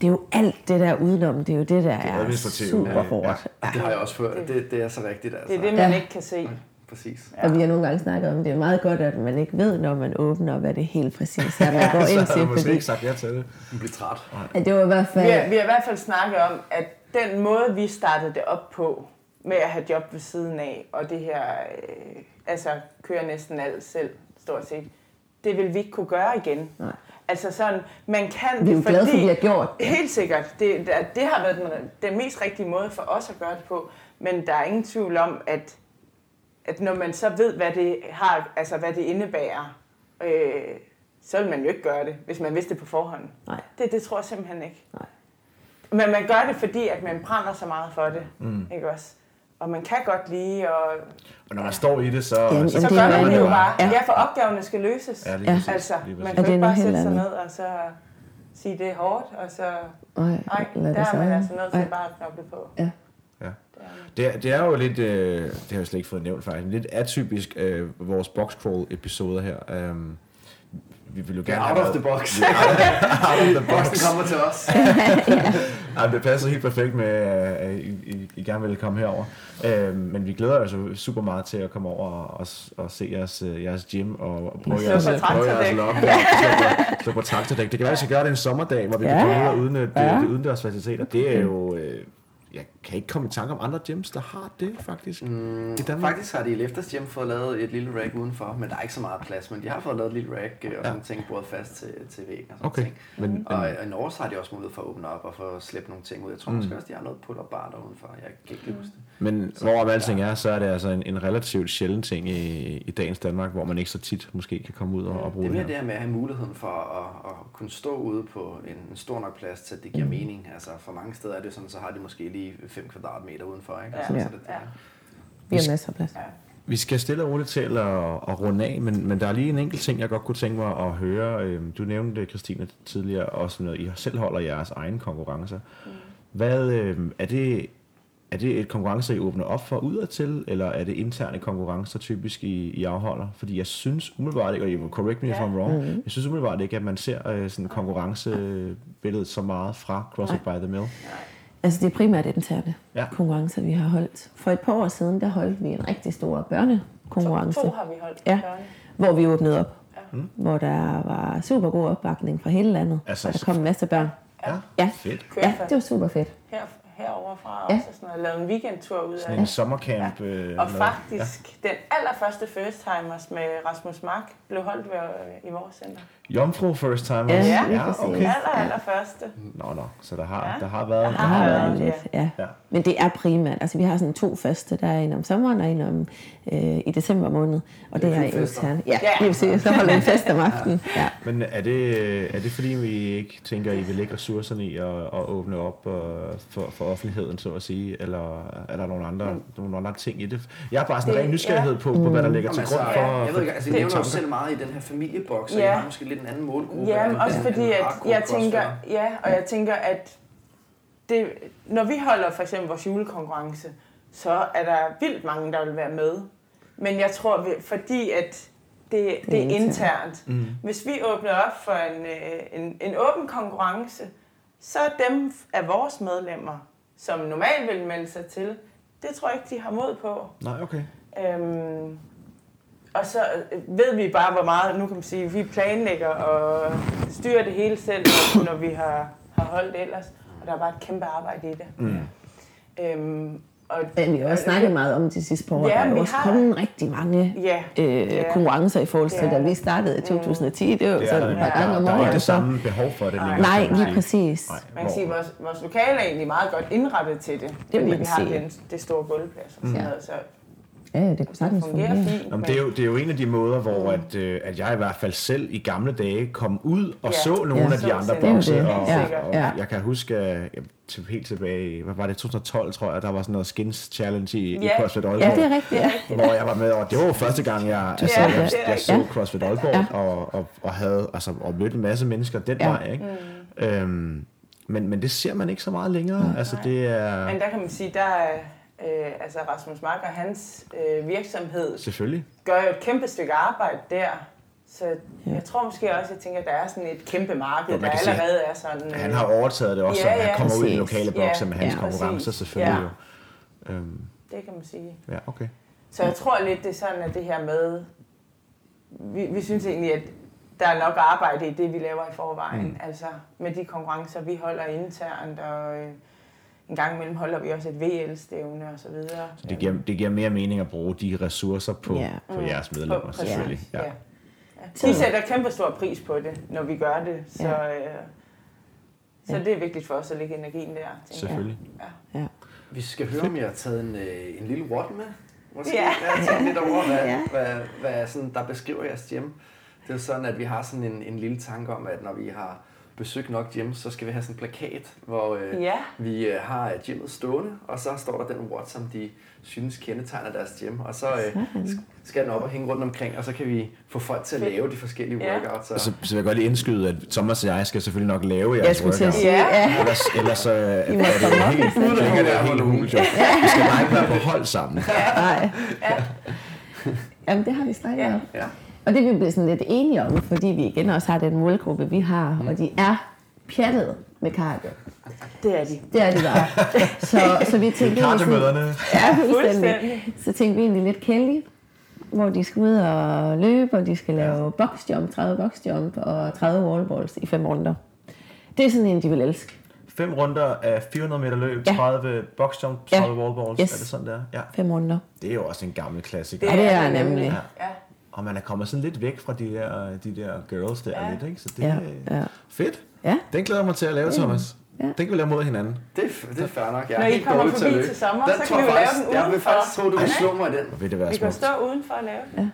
det er jo alt det der udenom, det er jo det, der er administrative, super ja, hårdt. det har jeg også fået. Det, det er så rigtigt, altså. Det er det, man Ja. ikke kan se. Præcis. Og vi har nogle gange snakket om, det er meget godt, at man ikke ved, når man åbner, hvad det helt præcis er, man går Så ind har til, måske fordi ikke sagt ja til det. Man bliver træt. at det var i hvert Vi har, fald... vi har i hvert fald snakket om, at den måde, vi startede det op på, med at have job ved siden af, og det her, øh, altså køre næsten alt selv, stort set, det vil vi ikke kunne gøre igen. Nej. Altså sådan, man kan Vi er jo det, glade for, at vi har gjort det. Helt sikkert. Det, det, det har været den, den mest rigtige måde for os at gøre det på, men der er ingen tvivl om, at, at når man så ved, hvad det, har, altså, hvad det indebærer, øh, så vil man jo ikke gøre det, hvis man vidste det på forhånd. Nej. Det, det tror jeg simpelthen ikke. Nej. Men man gør det, fordi at man brænder så meget for det. Mm. Ikke også? Og man kan godt lide, og Og når man står i det, så... Jamen, så så det gør man det jo bare. Ja. Ja, for opgaverne skal løses. Ja, lige Ja. præcis. Altså, lige man kan ikke bare sætte sig andet. ned og så sige, det er hårdt, og så... Nej, der det er man så- altså nødt til Ej. bare at knoble på. Ja. Ja. Det, er, det er jo lidt, øh, det har jeg slet ikke fået nævnt faktisk, lidt atypisk øh, vores boxcrawl-episoder her. Um, vi vil jo Det er gerne out have of the box. out of the box. Boxen kommer til os. Ej, det passer helt perfekt med, at I, I, gerne vil komme herover. Øh, men vi glæder os jo super meget til at komme over og, og, og se jeres, øh, jeres gym og, og prøve jeres, prøve jeres lop. Ja, slå på, traktordæk. Det kan være, at vi skal gøre det en sommerdag, hvor vi kan Ja. komme ud og udnytte Ja. ja. det udendørs faciliteter. Det er jo... Øh, jeg kan ikke komme i tanke om andre gyms, der har det faktisk. Mm, I Danmark? Faktisk har de i Lefters hjem fået lavet et lille rack udenfor, men der er ikke så meget plads, men de har fået lavet et lille rack øh, og sådan ting bordet fast til, til væggen og sådan Okay. ting. Men, men, Og, og i Norge så har de også mulighed for at åbne op og få slæbt nogle ting ud. Jeg tror Mm. måske også, de har noget pull-up bar der udenfor. Jeg kan ikke huske det. Men hvorom alting er, så er det altså en, en relativt sjælden ting i, i dagens Danmark, hvor man ikke så tit måske kan komme ud og, og Det bruge er det, mere her. det her med at have muligheden for at, at kunne stå ude på en, en stor nok plads til, at det giver mening. Altså for mange steder er det sådan, så har de måske lige 5 kvadratmeter udenfor. Ikke? Ja. Altså, Ja. Så det, Ja. Vi har masser af plads. Vi skal stille og roligt til at, at runde af, men, men der er lige en enkelt ting, jeg godt kunne tænke mig at høre. Øhm, Du nævnte Christine, tidligere, også noget, I selv holder jeres egen konkurrencer. Hvad, øhm, er, det, er det et konkurrence, I åbner op for udadtil, eller er det interne konkurrencer typisk, I, I afholder? Fordi jeg synes umiddelbart ikke, og I må correct me if Ja. I'm wrong, jeg synes umiddelbart ikke, at man ser øh, sådan konkurrencebilledet så meget fra CrossFit by the Mill. Altså det er primært interne Ja. konkurrencer, vi har holdt. For et par år siden, der holdt vi en rigtig stor børnekonkurrence, To har vi holdt. Ja. Børne. hvor vi åbnede op. Ja. Hvor der var super god opbakning fra hele landet. Altså, og der kom en masse børn. Ja, Ja. fedt. Ja, det var super fedt. her, herovre fra Ja. også, og sådan, og lavet en weekendtur ud af Sådan det. en sommercamp. Øh, Og noget. faktisk, den allerførste first timers med Rasmus Mark blev holdt ved, øh, i vores center. Jomfru first time Ja, ja præcis. okay. Den aller, allerførste. Nå, nå, så der har, Ja. der har været... Der Der har har været været lidt, ja. Ja. Men det er primært, altså vi har sådan to faste, der er en om sommeren og en om øh, i december måned. Og det, Det er er interne. Ja, Ja. lige præcis. Så holder vi en fest om aftenen. Ja. Men er det, er det fordi, vi ikke tænker, at I vil lægge ressourcerne i at, at åbne op øh, for, for offentligheden, så at sige? Eller er der nogle andre, nogle andre ting i det? Jeg har bare sådan en ren nysgerrighed på, på, hvad der ligger til Jamen, grund altså, for... jeg for ved ikke, altså, I for nævner jo selv meget i den her familieboks, og Ja. I har måske lidt en anden målgruppe. Ja, men også fordi, at jeg tænker, ja, og jeg tænker, at det, når vi holder for eksempel vores julekonkurrence, så er der vildt mange, der vil være med. Men jeg tror, fordi at det, det er internt. Mm. Hvis vi åbner op for en, øh, en, en åben konkurrence, så er dem af vores medlemmer, som normalt vil melde sig til, det tror jeg ikke, de har mod på. Nej, okay. Øhm, og så øh, ved vi bare, hvor meget, nu kan man sige, vi planlægger og styrer det hele selv, når- når vi har, har holdt ellers. Og der er bare et kæmpe arbejde i det. Mm. Øhm, og, Men vi har også snakket meget om de sidste par år. Ja, der er også har. kommet rigtig mange Ja, øh, ja. konkurrencer i forhold til, er da der. vi startede i 2010. Det var jo sådan et par der, gange om der er ikke året. det så- samme behov for det længere. Nej, lige præcis. Nej, Man kan sige, at vores, vores lokale er egentlig meget godt indrettet til det, det fordi vi har den, det store gulvplads og sådan Ja. noget, så Ja, det kunne sagtens fungerer fungere. fint. Jamen, det, er jo, det er jo en af de måder, hvor at, øh, at jeg i hvert fald selv i gamle dage kom ud og Ja. så nogle Ja. af de andre bokse. Og, Ja, og ja. jeg kan huske, øh, til, helt tilbage, i- hvad var det, 2012 tror jeg, der var sådan noget skins challenge i, i Ja. CrossFit Ja, Aalborg. det er rigtigt. Ja. hvor jeg var med, og det var jo første gang, jeg, altså, så jeg, jeg, jeg så. CrossFit Aalborg, og, og, og havde altså, og mødte en masse mennesker den Ja. vej. Ikke? Øhm, men, men det ser man ikke så meget længere. Altså, det er Men der kan man sige, der er øh, altså Rasmus Mark og hans øh, virksomhed selvfølgelig. gør jo et kæmpe stykke arbejde der. Så jeg tror måske også, jeg tænker, at der er sådan et kæmpe marked, Jo, der kan sige, allerede er sådan... øh, Han har overtaget det også, Ja, så han ja, kommer ud i præcis. lokale bokse Ja, med hans ja, konkurrencer præcis. selvfølgelig. Ja. Jo. Øhm, Det kan man sige. ja, okay. Så jeg tror lidt, det er sådan, at det her med... Vi, vi synes egentlig, at der er nok arbejde i det, vi laver i forvejen. Mm. Altså med de konkurrencer, vi holder internt, og øh, en gang imellem holder vi også et VL-stævne og så videre. Så det giver, det giver mere mening at bruge de ressourcer på, Ja. på jeres medlemmer, På- selvfølgelig. Ja. Ja. Ja. De sætter kæmpe stor pris på det, når vi gør det. Så, Ja. øh, så det er vigtigt for os at lægge energien der. Selvfølgelig. Ja. Ja. Vi skal høre, om jeg har taget en, øh, en lille what med. Måske Ja. ja. jeg tænkt lidt over, hvad, Ja. ja. hvad, hvad sådan, der beskriver jeres gym. Det er sådan, at vi har sådan en, en lille tanke om, at når vi har besøgt nok gyms, så skal vi have sådan en plakat, hvor øh, Ja. vi øh, har gymmet stående, og så står der den what, som de synes kendetegner deres gym. Og så øh, sk- skal den op og hænge rundt omkring, og så kan vi få folk til at lave de forskellige Ja. workouts. Og, Så, så vil jeg godt lige indskyde, at Thomas og jeg skal selvfølgelig nok lave Jeg jeres skulle til at workout. sige, Ja. ja. Ellers, ellers så er det helt, klinger det helt jo. Vi skal bare ikke være på hold sammen. Nej. Jamen, det har vi snakket Ja. om. ja. Og det er vi blevet sådan lidt enige om, fordi vi igen også har den målgruppe, vi har, og de er pjattede med cardio. Det er de. Det er de bare. Så, så vi tænkte Kartemøderne. ja, fuldstændig. Så tænkte vi egentlig lidt Kelly, hvor de skal ud og løbe, og de skal lave boxjump, 30 boxjump og 30 wallballs i fem runder. Det er sådan en, de vil elske. Fem runder af 400 meter løb, Ja. 30 boxjump, Ja. 30 wallballs. Yes. Er det sådan der? Ja. Fem runder. Det er jo også en gammel klassiker. Ja, det er nemlig. Ja. Og man er kommet sådan lidt væk fra de der, de der girls der Ja. lidt, ikke? Så det Ja, er ja. fedt. Ja. Den glæder jeg mig til at lave, Thomas. Ja. Den kan vi lave mod hinanden. Det, er- det er fair nok. Jeg er Når I kommer til forbi løbe. til sommer, den så kan vi jeg jo lave den Jeg vil udenfor. faktisk tro, du vil slå mig i den. Vil det være Vi kan smukt? stå udenfor og lave det.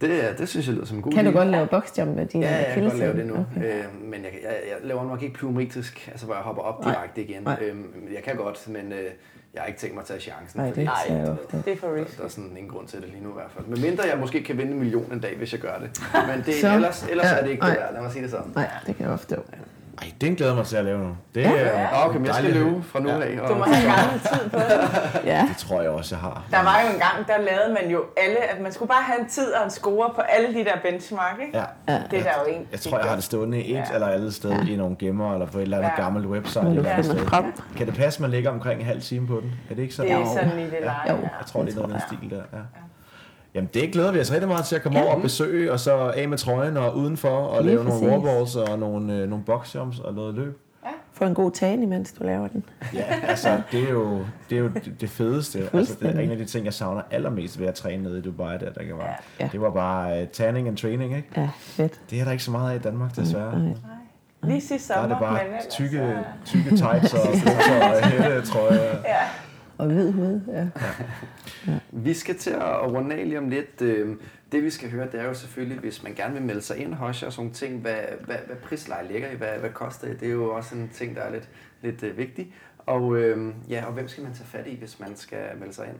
Det, det synes jeg lyder som en god Kan du idé. godt lave boxjump med dine Ja, jeg kan godt lave det nu. Okay. Øh, men jeg, jeg, jeg laver nok ikke plyometrisk, altså hvor jeg hopper op direkte igen. Nej. Øhm, jeg kan godt, men øh, jeg har ikke tænkt mig at tage chancen. Nej, det Nej, er jo der, ofte. Det er for der, risk. der er sådan ingen grund til det lige nu i hvert fald. Men mindre jeg måske kan vinde en million en dag, hvis jeg gør det. Men det, Så- ellers, ellers Ja, er det ikke nej. det værd. Lad mig sige det sådan. Nej, det kan jeg ofte. Ej, den glæder jeg mig til at lave nu. Det, Ja. er Ja, okay, men jeg skal løbe fra nu Ja. af. Du må have gammel tid på det. Ja. Det tror jeg også, jeg har. Der var jo en gang, der lavede man jo alle, at man skulle bare have en tid og en score på alle de der benchmark, ikke? Ja. Ja. Det er der jo en. Jeg tror, jeg har det stående et Ja. eller andet sted Ja. i nogle gemmer, eller på et eller andet Ja. gammelt website. Du Eller frem. Kan det passe, at man ligger omkring en halv time på den? Er det ikke sådan? Det er sådan i det leje. Ja. Jeg tror, det er noget af den stil der. Ja. Jamen, det glæder vi os rigtig meget til at komme over og besøge, og så af med trøjen og udenfor, og Lige lave nogle wallballs og nogle, øh, nogle boxjumps og noget løb. Få en god tagning, mens du laver den. Ja, altså, det er jo det, er jo det, fedeste. Altså, det er en af de ting, jeg savner allermest ved at træne nede i Dubai. Der, der kan være. Ja. Det var bare uh, tanning and training, ikke? Ja, fedt. Det er der ikke så meget af i Danmark, desværre. Nej. Lige sidste Der er sommer, det bare tykke, så- tykke tights og og hættetrøjer. Ja. Og hvid hud, ja. Vi skal til at runde af lige om lidt. Øh, Det vi skal høre, det er jo selvfølgelig, hvis man gerne vil melde sig ind, Hosha, og sådan nogle ting, hvad, hvad, hvad prisleje ligger i, hvad, hvad koster det? Det er jo også en ting, der er lidt, lidt uh, vigtig. Og, øh, ja, og hvem skal man tage fat i, hvis man skal melde sig ind?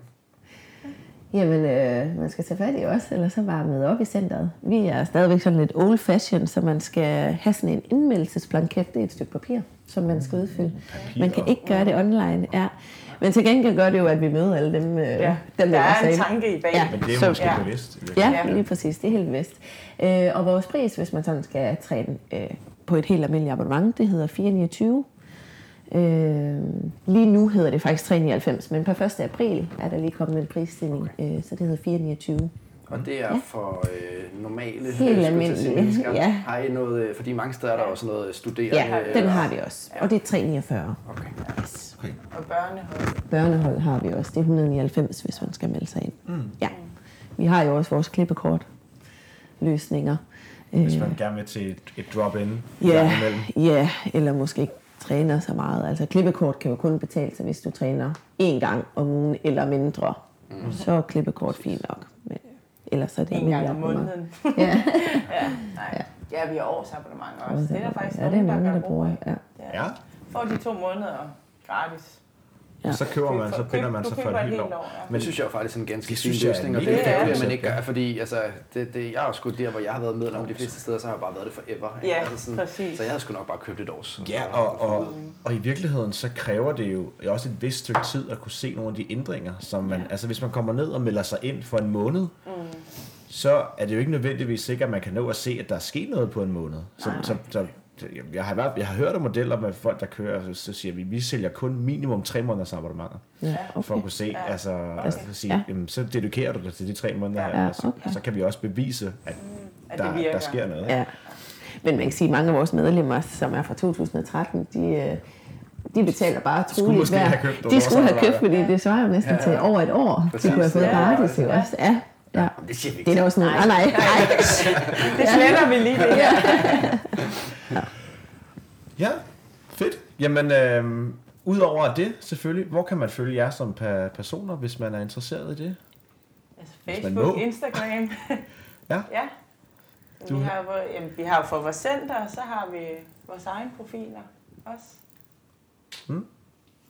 Jamen, øh, man skal tage fat i os, eller så bare møde op i centret. Vi er stadigvæk sådan lidt old fashion, så man skal have sådan en indmeldelsesblanket. Det er et stykke papir, som man skal udfylde. Man kan ikke gøre det online. Ja. Men til gengæld gør det jo, at vi møder alle dem, øh, Ja, dem der var er en tanke i bag. Ja. Men det er Så- måske ja. bevidst. Ja, Ja. lige præcis. Det er helt vist. Øh, og vores pris, hvis man sådan skal træne øh, på et helt almindeligt abonnement, det hedder 429. Øh, lige nu hedder det faktisk 399, men per 1. april er der lige kommet en prisstigning, øh, så det hedder 429. Og det er for øh, normale Helt øh, almindelige, mennesker. ja. Har I noget, fordi mange steder er der også noget studerende. Ja, den eller- har vi også. Og det er 349. Okay. Yes. Okay. Og børnehold. Børnehold har vi også. Det er 199, hvis man skal melde sig ind. Mm. Ja. Vi har jo også vores klippekort løsninger. Hvis Øh, man gerne vil til et, et drop-in Ja, ja, eller måske ikke træner så meget. Altså klippekort kan jo kun betale sig, hvis du træner én gang om ugen eller mindre. Mm. Så er klippekort fint nok. Men ellers så er det En gang om måneden. Ja, ja, nej. Ja, vi har årsabonnement også. Det er der faktisk ja, det er nogen, mange, der der bruger. Ja. Ja, Får de to måneder gratis. Ja. så køber man, så binder man sig for et helt år. ja. Men det synes jeg jo faktisk er en ganske Det fin løsning, og det er at man ikke ja. gør, fordi altså, det, det, jeg har jo sgu der, hvor jeg har været medlem de fleste steder, så har jeg bare været det forever. ikke? Ja, altså sådan, præcis. Så jeg havde sgu nok bare købt et års. Ja, og, og, og i virkeligheden, så kræver det jo også et vist stykke tid at kunne se nogle af de ændringer, som man, altså hvis man kommer ned og melder sig ind for en måned, mm. så er det jo ikke nødvendigvis sikkert, at man kan nå at se, at der er sket noget på en måned. Så, så, så, jeg, har, været- jeg har hørt om modeller med folk, der kører, så, så siger vi, vi sælger kun minimum tre måneders abonnementer, Ja, for at kunne se, Ja. altså, altså sige, Ja. jamen, så dedikerer du dig til de tre måneder her, Ja, og så, okay. så kan vi også bevise, at, At der, det virker. der sker noget. Ja. Men man kan sige, at mange af vores medlemmer, som er fra 2013, de, øh, de betaler bare troligt hver. have købt nogle De skulle have købt, fordi det svarer jo næsten Ja, til ja. over et år. Præcis. De kunne have fået Ja, gratis, ja. også. Ja. Ja. Det siger vi Det er også noget. Nej, nej, nej. Det sletter vi lige det her. Ja, fedt. Jamen, øh, udover det selvfølgelig, hvor kan man følge jer som per personer, hvis man er interesseret i det? Altså Facebook. Instagram. Ja. ja. Du- Vi har, jamen, vi har jo for vores center, så har vi vores egne profiler også.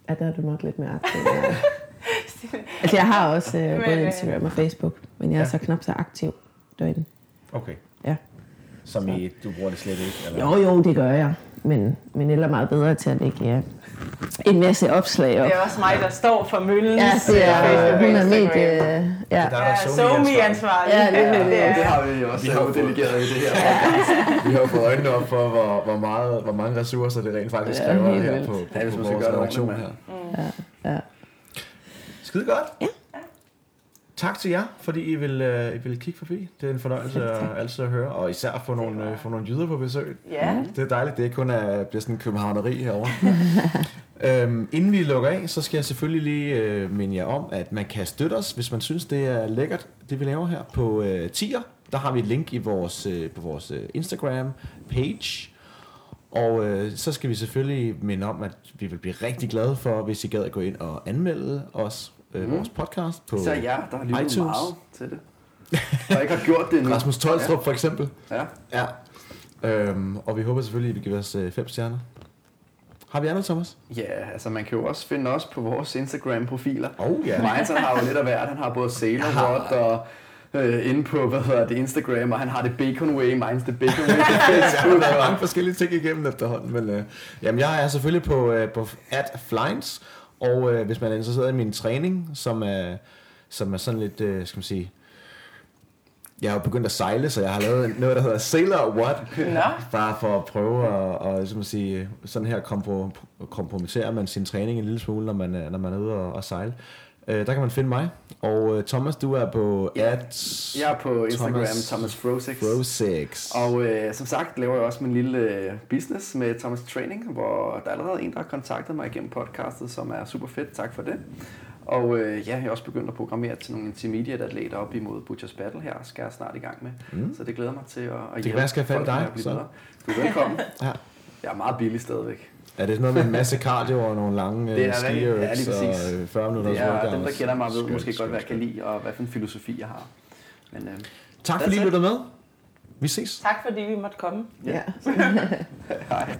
Ja, der er du nok lidt mere aktiv. Ja. altså, jeg har også øh, både øh, Instagram og Facebook, men jeg er Ja. så knap så aktiv derinde. Okay. Ja. Som i, du bruger det slet ikke? Eller? Jo, jo, det gør jeg. Men, men eller meget bedre til at lægge ja, en masse opslag op. Det er også mig, der står for møllen. Ja, det er, hun er medie... Ja, Der er der Ja. SoMe-ansvarlig. Ja, det er det. det Det er. har vi jo også Vi har jo delegeret i det her. Vi har fået øjnene op for, hvor, hvor, meget, hvor mange ressourcer det rent faktisk Ja, kræver helt her på, på, Ja, på man skal vores redaktion her. ja. Skide godt. Ja. Tak til jer, fordi I vil, øh, I vil kigge forbi. Det er en fornøjelse at, altid at høre, og især få nogle, øh, få nogle jyder på besøg. Ja. Det er dejligt, det ikke kun er, bliver sådan en københavneri herovre. øhm, inden vi lukker af, så skal jeg selvfølgelig lige øh, minde jer om, at man kan støtte os, hvis man synes, det er lækkert, det vi laver her på øh, Tier. Der har vi et link i vores, øh, på vores øh, Instagram-page. Og øh, så skal vi selvfølgelig minde om, at vi vil blive rigtig glade for, hvis I gad at gå ind og anmelde os, øh, vores podcast på Så jer, der har lyttet iTunes. meget til det. Der ikke har gjort det endnu. Rasmus Tolstrup for eksempel. Ja. Ja. Øhm, og vi håber selvfølgelig, at I vil give os øh, fem stjerner. Har vi andet, Thomas? ja, altså man kan jo også finde os på vores Instagram-profiler. Oh ja. Miles, han har jo lidt af hvert. Han har både Sailor Rod og øh, inde på, hvad hedder det, Instagram, og han har det Bacon Way, Miles the Bacon Way Facebook. været mange forskellige ting igennem efterhånden, men øh, jamen, jeg er selvfølgelig på, øh, på at Flynes, og øh, hvis man er interesseret i min træning, som er, som er sådan lidt, øh, skal man sige, jeg har begyndt at sejle, så jeg har lavet noget, der hedder Sailor What, Nå. bare for at prøve at, som at sige, sådan her kompro, kompromitterer man sin træning en lille smule, når man, når man er ude og, og sejle. Øh, der kan man finde mig, og øh, Thomas, du er på at Jeg er på Instagram, Thomas Thomas, Frosix. Pro6. Og øh, som sagt laver jeg også min lille øh, business med Thomas Training, hvor der er allerede en, der har kontaktet mig igennem podcastet, som er super fedt. Tak for det. Og øh, ja, jeg har også begyndt at programmere til nogle intermediate-atleter op imod Butchers Battle her, skal jeg snart i gang med. Mm. Så det glæder mig til at, at kan være, jeg skal med dig, så. Du er velkommen. Ja. Jeg er meget billig stadigvæk. Er det noget med en masse cardio og nogle lange Det øh, er ski. Ja, lige og øh, 40 minutter Det er, dem, der kender mig, ved måske godt, hvad jeg kan lide, og hvad for en filosofi jeg har. Men øh, Tak fordi I lyttede med. Vi ses. Tak fordi vi måtte komme. ja. hej.